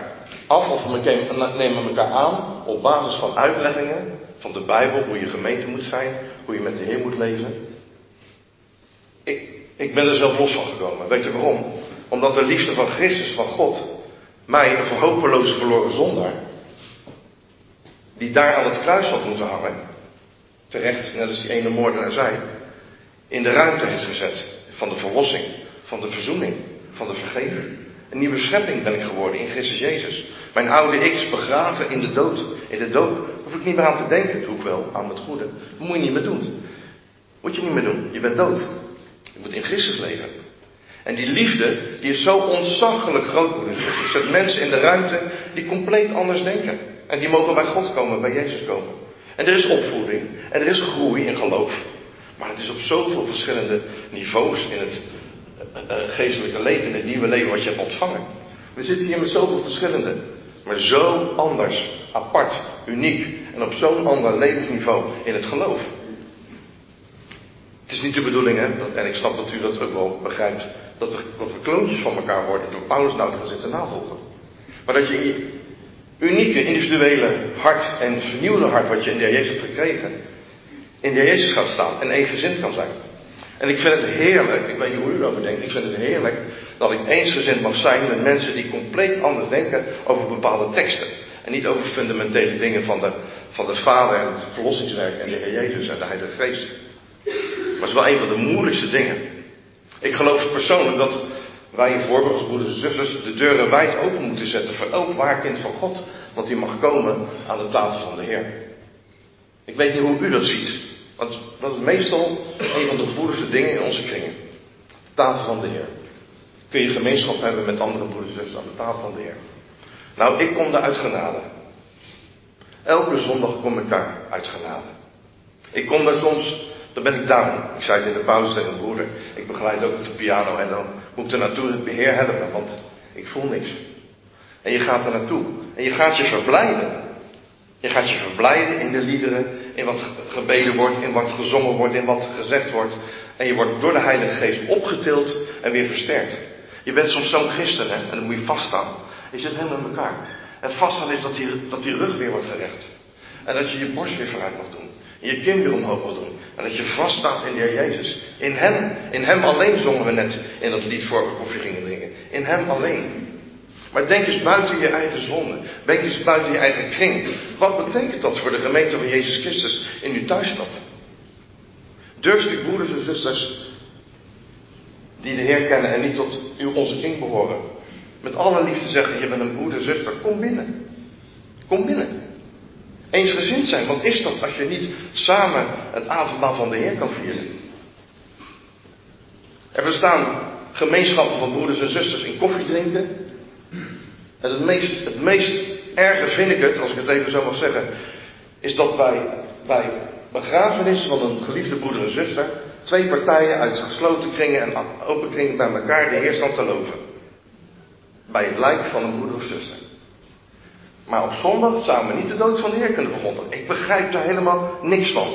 af of we nemen elkaar aan op basis van uitleggingen van de Bijbel, hoe je gemeente moet zijn, hoe je met de Heer moet leven. Ik, ben er zelf los van gekomen. Weet je waarom? Omdat de liefde van Christus, van God, mij, een hopeloze verloren zondaar, die daar aan het kruis had moeten hangen, terecht, net als die ene moordenaar zei, in de ruimte heeft gezet van de verlossing, van de verzoening, van de vergeving. Een nieuwe schepping ben ik geworden in Christus Jezus. Mijn oude ik is begraven in de dood. In de dood hoef ik niet meer aan te denken. doe ik wel, aan het goede. Moet je niet meer doen. Moet je niet meer doen. Je bent dood. Je moet in Christus leven. En die liefde, die is zo ontzaglijk groot, broeders Je zet mensen in de ruimte die compleet anders denken. En die mogen bij God komen, bij Jezus komen. En er is opvoeding. En er is groei in geloof. Maar het is op zoveel verschillende niveaus in het uh, geestelijke leven, in het nieuwe leven wat je hebt ontvangen. We zitten hier met zoveel verschillende, maar zo anders, apart, uniek en op zo'n ander levensniveau in het geloof. Het is niet de bedoeling, hè, en ik snap dat u dat ook wel begrijpt, dat we, dat we kloontjes van elkaar worden door Paulus nou te gaan zitten navolgen. Maar dat je in je unieke, individuele hart en vernieuwde hart wat je in de Jezus hebt gekregen, in de Jezus gaat staan en evenzind kan zijn. En ik vind het heerlijk, ik weet niet hoe u erover denkt, ik vind het heerlijk dat ik eensgezind mag zijn met mensen die compleet anders denken over bepaalde teksten. En niet over fundamentele dingen van de, van de Vader en het verlossingswerk en de Heer Jezus en de Heilige Geest. Maar het is wel een van de moeilijkste dingen. Ik geloof persoonlijk dat wij in Voorburgers, broeders en zusters, de deuren wijd open moeten zetten voor elk waar kind van God. Want die mag komen aan de tafel van de Heer. Ik weet niet hoe u dat ziet. Want dat is meestal een van de gevoeligste dingen in onze kringen. De tafel van de Heer. Kun je gemeenschap hebben met andere broeders en zusters aan de tafel van de Heer. Nou, ik kom daar uit genade. Elke zondag kom ik daar uit. Ik kom daar soms, dan ben ik down. Ik zei het in de pauze tegen een broeder. Ik begeleid ook op de piano en dan moet er naartoe het beheer helpen, want ik voel niks. En je gaat er naartoe. En je gaat je verblijden. Je gaat je verblijden in de liederen, in wat gebeden wordt, in wat gezongen wordt, in wat gezegd wordt. En je wordt door de Heilige Geest opgetild en weer versterkt. Je bent soms zo'n christen, hè, en dan moet je vaststaan. Je zit helemaal in elkaar. En vaststaan is dat die, dat die rug weer wordt gerecht. En dat je je borst weer vooruit mag doen. Je kin weer omhoog mag doen. En dat je vaststaat in de Heer Jezus. In Hem. In Hem alleen zongen we net in dat lied voor we koffie gingen drinken. In Hem alleen. Maar denk eens buiten je eigen zonde. Denk eens buiten je eigen kring. Wat betekent dat voor de gemeente van Jezus Christus in uw thuisstad? Durft u broeders en zusters die de Heer kennen en niet tot uw, onze kring behoren. Met alle liefde zeggen, je bent een broeder, zuster, kom binnen. Kom binnen. Eensgezind zijn, wat is dat als je niet samen het avondmaal van de Heer kan vieren? Er bestaan gemeenschappen van broeders en zusters in koffie drinken, en het meest, het meest erge vind ik het, als ik het even zo mag zeggen, is dat bij, bij begrafenissen van een geliefde broeder en zuster twee partijen uit gesloten kringen en open kringen bij elkaar de Heer staan te loven. Bij het lijk van een broeder of zuster. Maar op zondag zouden we niet de dood van de Heer kunnen verkondigen. Ik begrijp daar helemaal niks van.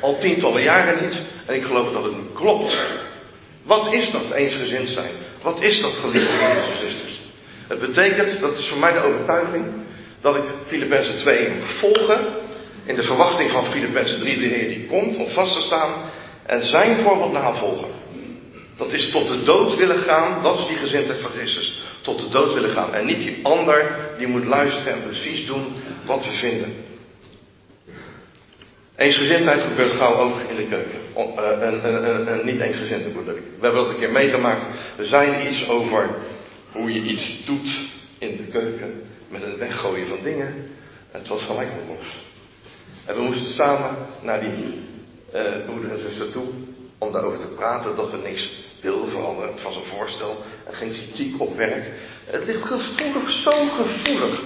Al tientallen jaren niet. En ik geloof dat het niet klopt. Wat is dat eensgezind zijn? Wat is dat geliefde broeders en zusters? Het betekent, dat is voor mij de overtuiging, dat ik Filippenzen 2 moet volgen. In de verwachting van Filippenzen 3, de Heer die komt om vast te staan. En zijn voorbeeld navolgen. Dat is tot de dood willen gaan, dat is die gezindheid van Christus. Tot de dood willen gaan. En niet die ander die moet luisteren en precies doen wat we vinden. Eensgezindheid gebeurt gauw ook in de keuken. Een, een, een, niet eensgezinde ik. We hebben dat een keer meegemaakt. Er zijn iets over hoe je iets doet in de keuken met het weggooien van dingen. Het was gelijk nog los. En we moesten samen naar die uh, en zuster toe om daarover te praten dat we niks wilden veranderen. Het was een voorstel en geen kritiek op werk. Het ligt gevoelig, zo gevoelig.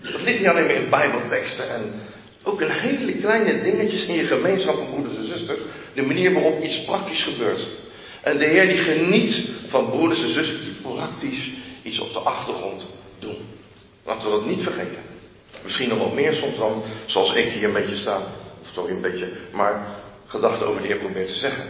Het ligt niet alleen maar in bijbelteksten en ook in hele kleine dingetjes in je gemeenschap van broeders en zusters de manier waarop iets praktisch gebeurt. En de Heer die geniet van broeders en zusters die praktisch iets op de achtergrond doen. Laten we dat niet vergeten. Misschien nog wat meer soms dan zoals ik hier een beetje sta. Of sorry, een beetje. Maar gedachten over de Heer probeer te zeggen.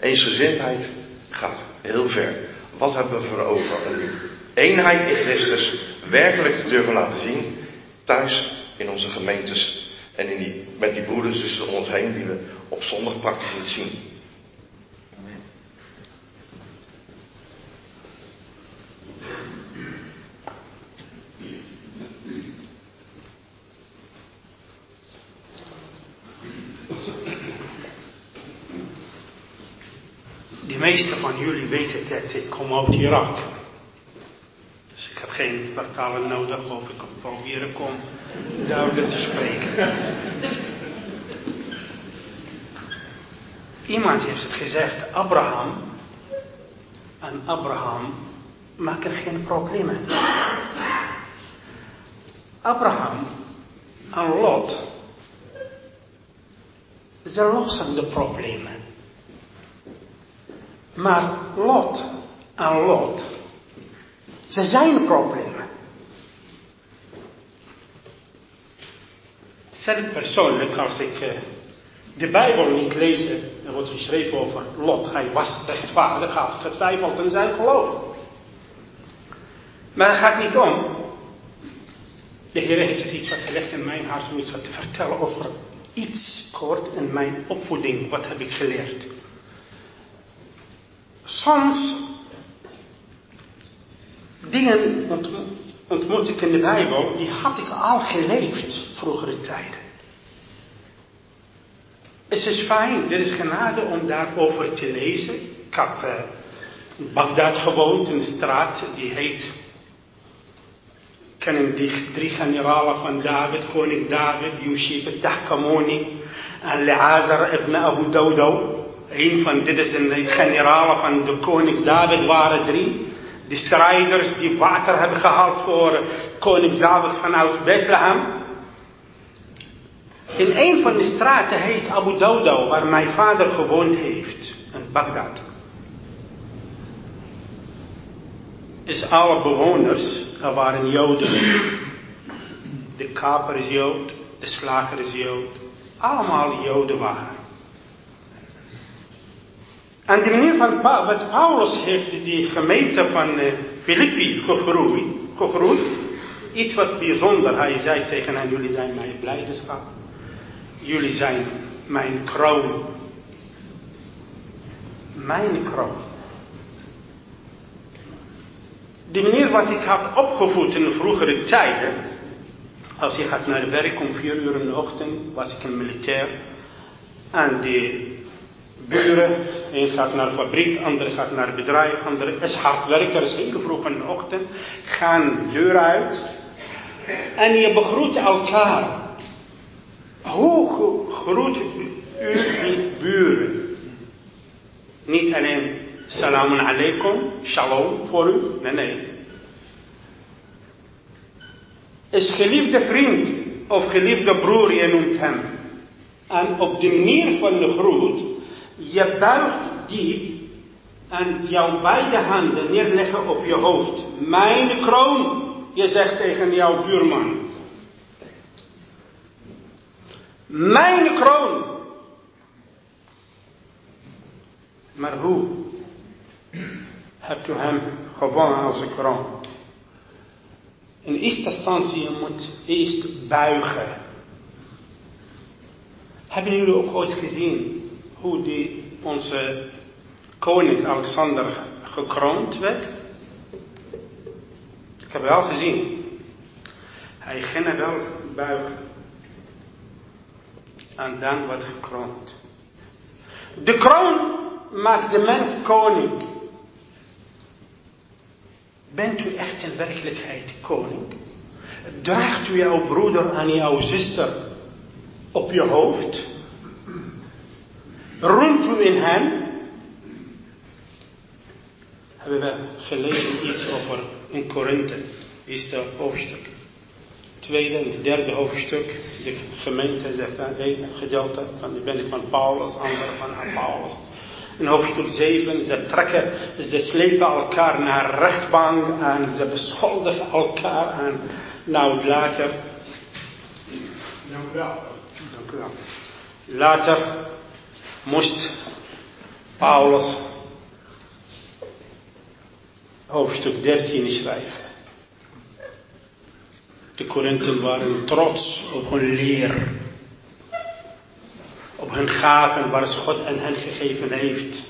Eensgezindheid gaat heel ver. Wat hebben we voor over? Een eenheid in Christus werkelijk te durven laten zien. Thuis in onze gemeentes. En in die, met die broeders om ons heen die we op zondag praktisch niet zien. De meeste van jullie weten dat ik kom uit Irak. Dus ik heb geen vertaler nodig of ik kan proberen om duidelijk te spreken. Iemand heeft het gezegd, Abraham en Abraham maken geen problemen. Abraham en Lot, ze lossen de problemen. Maar Lot en Lot, ze zijn problemen. Zelf persoonlijk, als ik uh, de Bijbel niet lees, er wordt geschreven over Lot, hij was rechtvaardig, had getwijfeld in zijn geloof. Maar het gaat niet om. De Heer heeft iets wat gelegd in mijn hart om iets wat te vertellen over iets kort in mijn opvoeding. Wat heb ik geleerd? Soms dingen ontmoet ik in de Bijbel, die had ik al geleefd vroegere tijden. Het is fijn, dit is genade om daarover te lezen. Ik had in Bagdad gewoond, in een straat die heet. Kennen die drie generalen van David, koning David, Yushib Tahkamoni en Leazar ibn Abu Dawdaw. Een van, dit is een generalen van de koning David waren drie. De strijders die water hebben gehaald voor koning David vanuit Bethlehem. In een van de straten heet Abu Dawdaw, waar mijn vader gewoond heeft, in Bagdad. Is alle bewoners, er waren Joden. De kaper is Jood, de slager is Jood. Allemaal Joden waren. En de manier van wat Paulus heeft die gemeente van uh, Filippi gegroeid, iets wat bijzonder. Hij zei tegen hen, jullie zijn mijn blijdschap. Jullie zijn mijn kroon. Mijn kroon. De manier wat ik had opgevoed in vroegere tijden. Als je gaat naar werk om vier uur in de ochtend, was ik een militair. En de buren, een gaat naar de fabriek, andere gaat naar het bedrijf, andere is hard werken, is heel vroeg in de ochtend, gaan deur uit. En je begroet elkaar. Hoe groet u die buren? Niet alleen salam alaikum, shalom voor u. Nee, nee. Is geliefde vriend of geliefde broer, je noemt hem. En op de manier van de groet, je buigt diep en jouw beide handen neerleggen op je hoofd. Mijn kroon, je zegt tegen jouw buurman. Mijn kroon. Maar hoe hebt u hem gewonnen als een kroon? In eerste instantie, je moet eerst buigen. Hebben jullie ook ooit gezien hoe die, onze koning Alexander gekroond werd? Ik heb wel gezien. Hij ging wel buigen. En dan wordt gekroond. De kroon maakt de mens koning. Bent u echt in werkelijkheid koning? Draagt u jouw broeder en jouw zuster op je hoofd? Roemt u in hem? Hebben we gelezen iets over in Korinthe, eerste hoofdstuk. tweede en het derde hoofdstuk. De gemeente zegt aan één gedeelte van de ben ik van Paulus, andere van Paulus. In hoofdstuk 7, ze trekken, ze slepen elkaar naar rechtbank en ze beschuldigen elkaar en nou later. Dank u wel. Dank u wel. Later moest Paulus hoofdstuk 13 schrijven. De Korinthen waren trots op hun leer. Op hun gaven waar God aan hen gegeven heeft.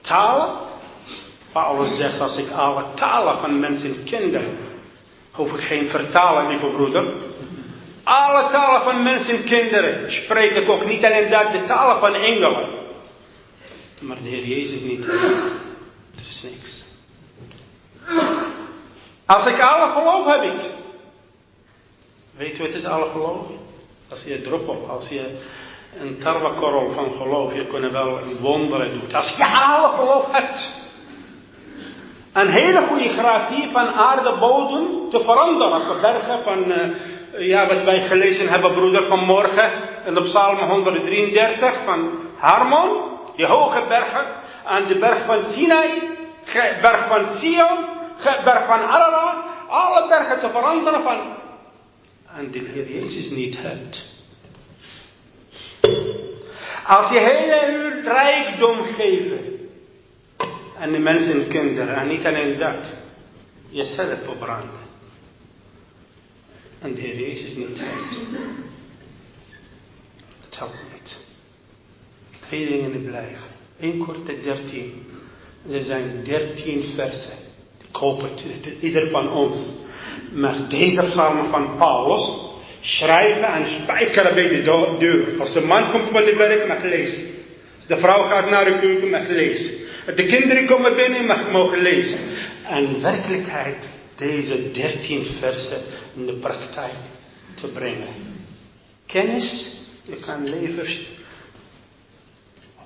Talen. Paulus zegt als ik alle talen van mensen kende. Hoef ik geen vertalen, lieve broeder. Alle talen van mensen en kinderen spreek ik ook niet alleen dat, de talen van engelen. Maar de Heer Jezus niet. Er is niks. Als ik alle geloof heb ik. Weet je wat is alle geloof? Als je druppel, als je een tarwekorrel van geloof, je kunt wel wonderen doen. Als je alle geloof hebt. Een hele goede grafie van aardebodem te veranderen. Op bergen van, uh, ja, wat wij gelezen hebben, broeder, vanmorgen. En op Psalm 133 van Harmon. Die hoge bergen. Aan de berg van Sinai. Berg van Sion. Berg van Ararat. Alle bergen te veranderen van. En de Heer Jezus niet hebt. Als je hele uw rijkdom geven. En de mensen en kinderen. En niet alleen dat. Jezelf verbranden. En de Heer Jezus niet helpt. Dat helpt niet. Twee dingen blijven. 1 korte 13. Ze zijn 13 versen. Ik hoop het, ieder van ons. Maar deze psalmen van Paulus schrijven en spijkeren bij de deur. Als de man komt van de werk, mag lezen. Als de vrouw gaat naar de keuken, mag lezen. De kinderen komen binnen, mag mogen lezen. En werkelijkheid, deze 13 versen in de praktijk te brengen. Kennis, je kan leveren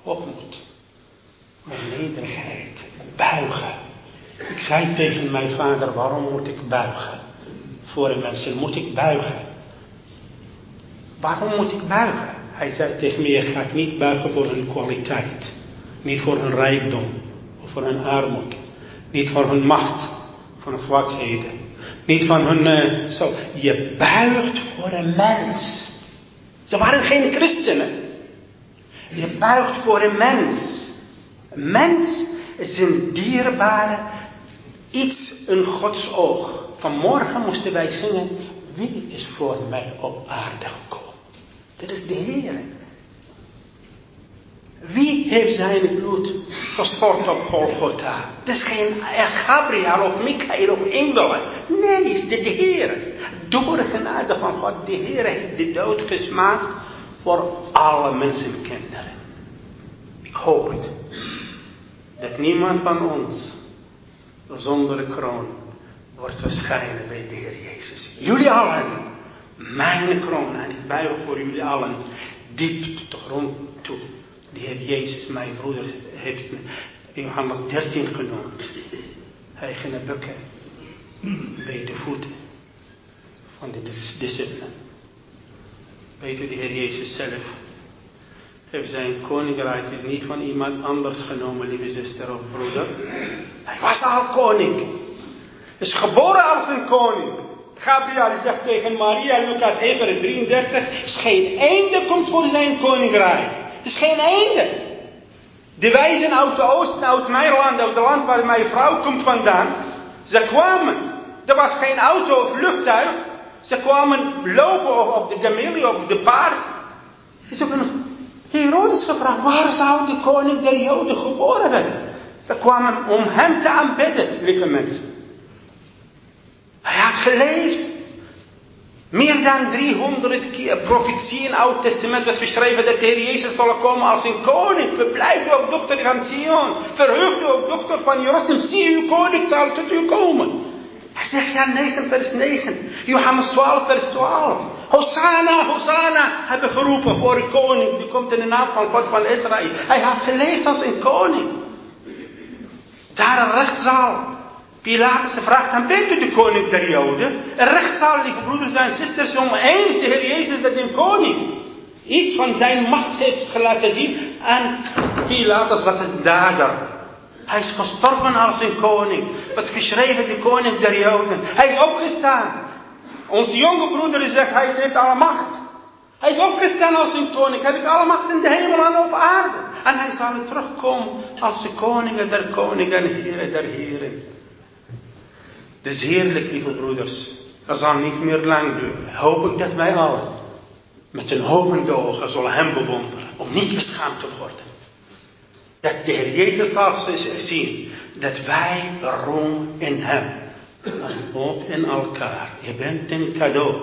hoogmoed, maar nederigheid, buigen. Ik zei tegen mijn vader, waarom moet ik buigen? Voor een mensen moet ik buigen. Waarom moet ik buigen? Hij zei tegen mij, je gaat niet buigen voor hun kwaliteit. Niet voor hun rijkdom. Of voor hun armoede. Niet voor hun macht. Voor hun zwakheden. Niet van hun, uh, zo. Je buigt voor een mens. Ze waren geen christenen. Je buigt voor een mens. Een mens is een dierbare iets in Gods oog. Vanmorgen moesten wij zingen, wie is voor mij op aarde gekomen? Dat is de Heer. Wie heeft zijn bloed gestort op Golgotha? Het is geen Gabriel of Michael of engelen. Nee, het is de Heer. Door de genade van God, de Heer heeft de dood gesmaakt voor alle mensenkinderen. Ik hoop het. Dat niemand van ons zonder kroon wordt verschijnen bij de Heer Jezus. Jullie allen mijn kroon en ik buig voor jullie allen diep tot de grond toe. De Heer Jezus, mijn broeder, heeft Johannes 13 genoemd. Hij ging bukken bij de voeten van de discipelen. Weet u, de Heer Jezus zelf heeft zijn koninkrijk is niet van iemand anders genomen, lieve zuster of broeder. Hij was al koning. Is geboren als een koning. Gabriel zegt tegen Maria, Lucas 1 vers 33, is geen einde komt voor zijn koninkrijk. Het is geen einde. De wijzen uit de oosten, uit mijn land, uit het land waar mijn vrouw komt vandaan, ze kwamen. Er was geen auto of vliegtuig. Ze kwamen lopen op de camelie, op de paard. Ze hebben Herodes gevraagd, waar zou de koning der Joden geboren werden? Ze kwamen om hem te aanbidden, lieve mensen. Hij had geleefd. Meer dan 300 keer profetie in het Oude Testament werd beschreven dat de Heer Jezus zal komen als een koning. Verblijft u op dochter van Sion. Verheugt u op dochter van Jeruzalem. Zie uw koning zal tot u komen. Hij zegt ja 9 vers 9. Johannes 12 vers 12. Hosanna, Hosanna hebben geroepen voor een koning. Die komt in de naam van God van Israël. Hij had geleefd als een koning. Daar een rechtszaal. Pilatus vraagt hem, bent u de koning der Joden? En rechtszaal, lieve broeders en zusters, om eens de Heer Jezus dat een koning iets van zijn macht heeft laten zien. En Pilatus was een dader. Hij is gestorven als een koning. Wat geschreven de koning der Joden. Hij is opgestaan. Onze jonge broeder zegt, hij heeft alle macht. Hij is opgestaan als een koning. Heb ik alle macht in de hemel en op aarde. En hij zal terugkomen als de koningen der koningen en heren der heren. Het is heerlijk, lieve broeders. Dat zal niet meer lang duren. Hoop ik dat wij allen met een hovende ogen zullen hem bewonderen. Om niet beschaamd te worden. Dat de Heer Jezus zal zien dat wij roem in hem. En ook in elkaar. Je bent een cadeau.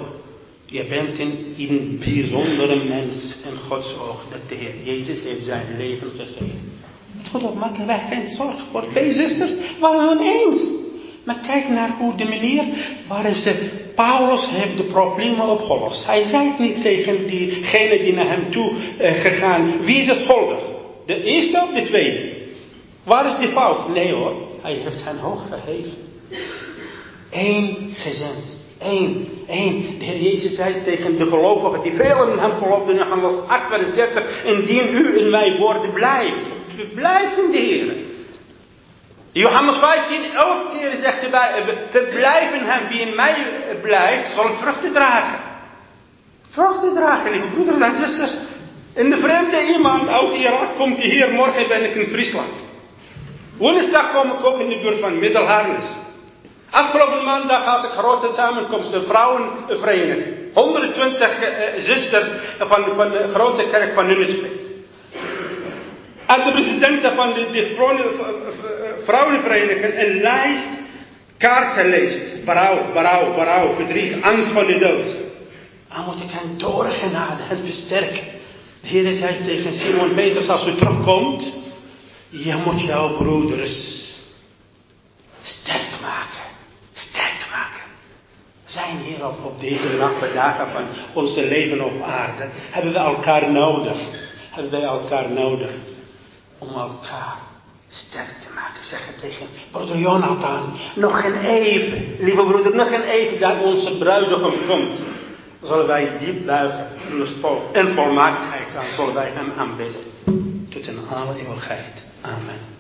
Je bent een, bijzondere mens in Gods oog. Dat de Heer Jezus heeft zijn leven gegeven. God maken wij geen zorg voor. Twee zusters waren eens. Maar kijk naar hoe de manier waarin ze, Paulus heeft de problemen opgelost. Hij zei het niet tegen diegene die naar hem toe uh, gegaan. Wie is er schuldig? De eerste of de tweede? Waar is die fout? Nee hoor, hij heeft hen hoog verheven. Eén gezend. Eén, één. De Heer Jezus zei tegen de gelovigen die velen in hem geloofden in Johannes 8 vers 30. Indien u in mijn woorden blijft. Blijft in de Heer. Johannes 15, 11 keer zegt erbij, verblijf in hem, wie in mij blijft, zal vruchten dragen. Vruchten dragen, lieve broeders en zusters. In de vreemde iemand uit Irak komt hier, morgen ben ik in Friesland. Woensdag kom ik ook in de buurt van Middelharnis. Afgelopen maandag had ik grote samenkomst, een vrouwenvereniging. 120 uh, zusters van, van de grote kerk van Nunspeet. En de president van de, de vrouwenvereniging een lijst kaarten leest. Berouw, berouw, berouw, verdriet, angst van de dood. Dan moet ik hen doorgenade en versterken. De Heer zei tegen Simon Peters, als u terugkomt, je moet jouw broeders sterk maken. Sterk maken. Zijn hier op, op deze laatste dagen van onze leven op aarde. Hebben we elkaar nodig. Hebben wij elkaar nodig. Om elkaar sterk te maken. Zeg het tegen broeder Jonathan. Nog geen even. Lieve broeder, nog geen even dat onze bruidegom komt. Zullen wij diep buigen in volmaaktheid. Dan zullen wij hem aanbidden. Tot in alle eeuwigheid. Amen.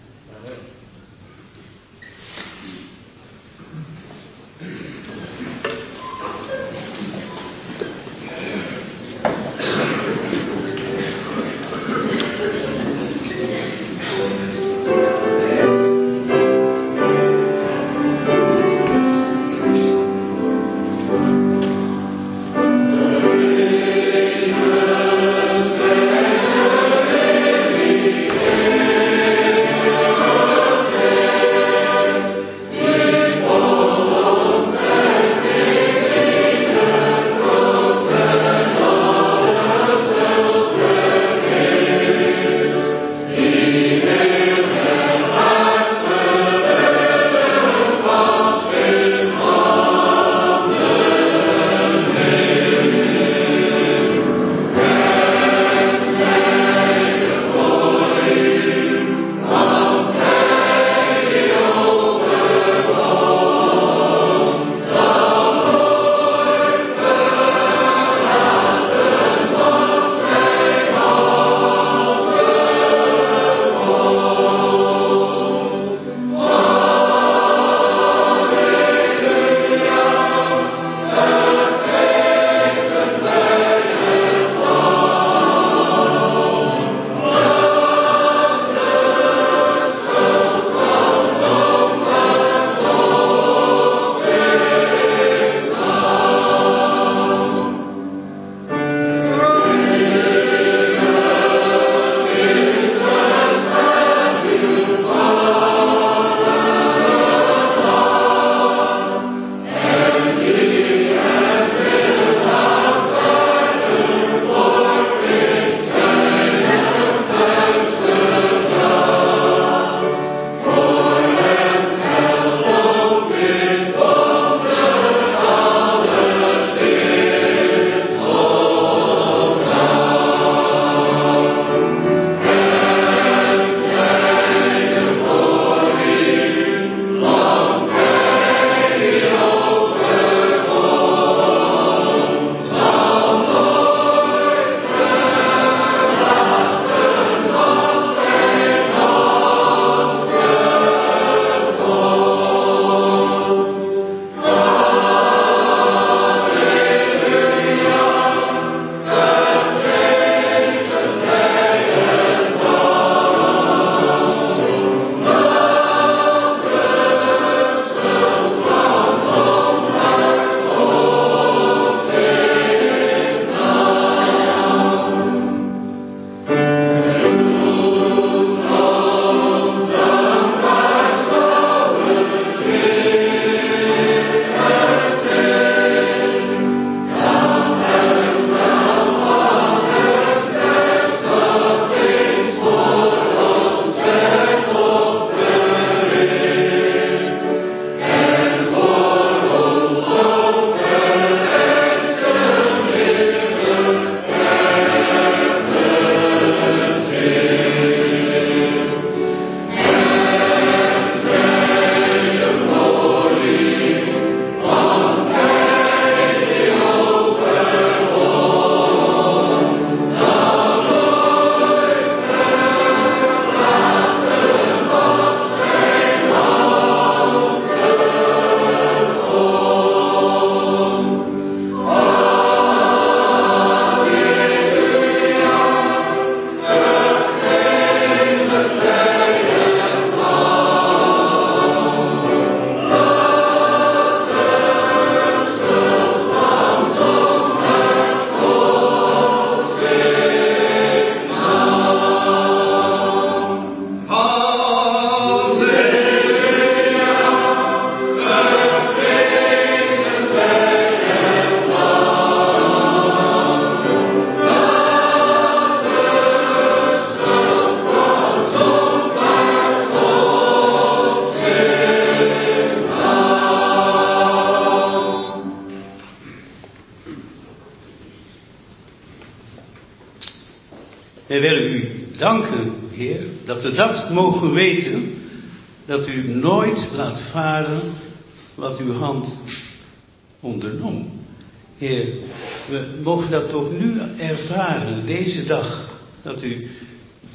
Dat mogen weten, dat u nooit laat varen wat uw hand ondernam. Heer, we mogen dat ook nu ervaren, deze dag, dat u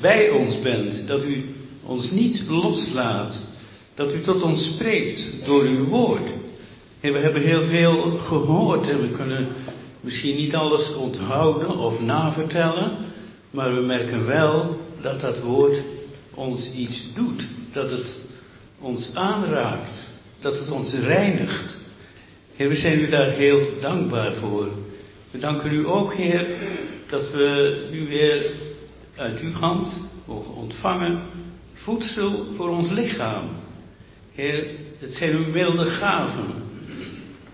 bij ons bent, dat u ons niet loslaat, dat u tot ons spreekt door uw woord. En we hebben heel veel gehoord en we kunnen misschien niet alles onthouden of navertellen, maar we merken wel dat dat woord ons iets doet, dat het ons aanraakt, dat het ons reinigt. Heer, we zijn u daar heel dankbaar voor. We danken u ook, Heer, dat we nu weer uit uw hand mogen ontvangen voedsel voor ons lichaam. Heer, het zijn uw milde gaven.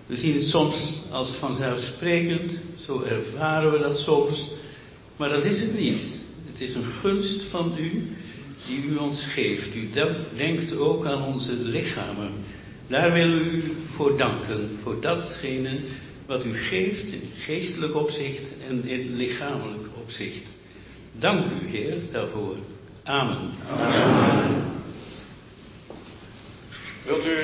We zien het soms als vanzelfsprekend, zo ervaren we dat soms, maar dat is het niet. Het is een gunst van u die u ons geeft. U denkt ook aan onze lichamen. Daar willen we u voor danken, voor datgene wat u geeft in geestelijk opzicht en in lichamelijk opzicht. Dank u, Heer, daarvoor. Amen. Amen. Wilt u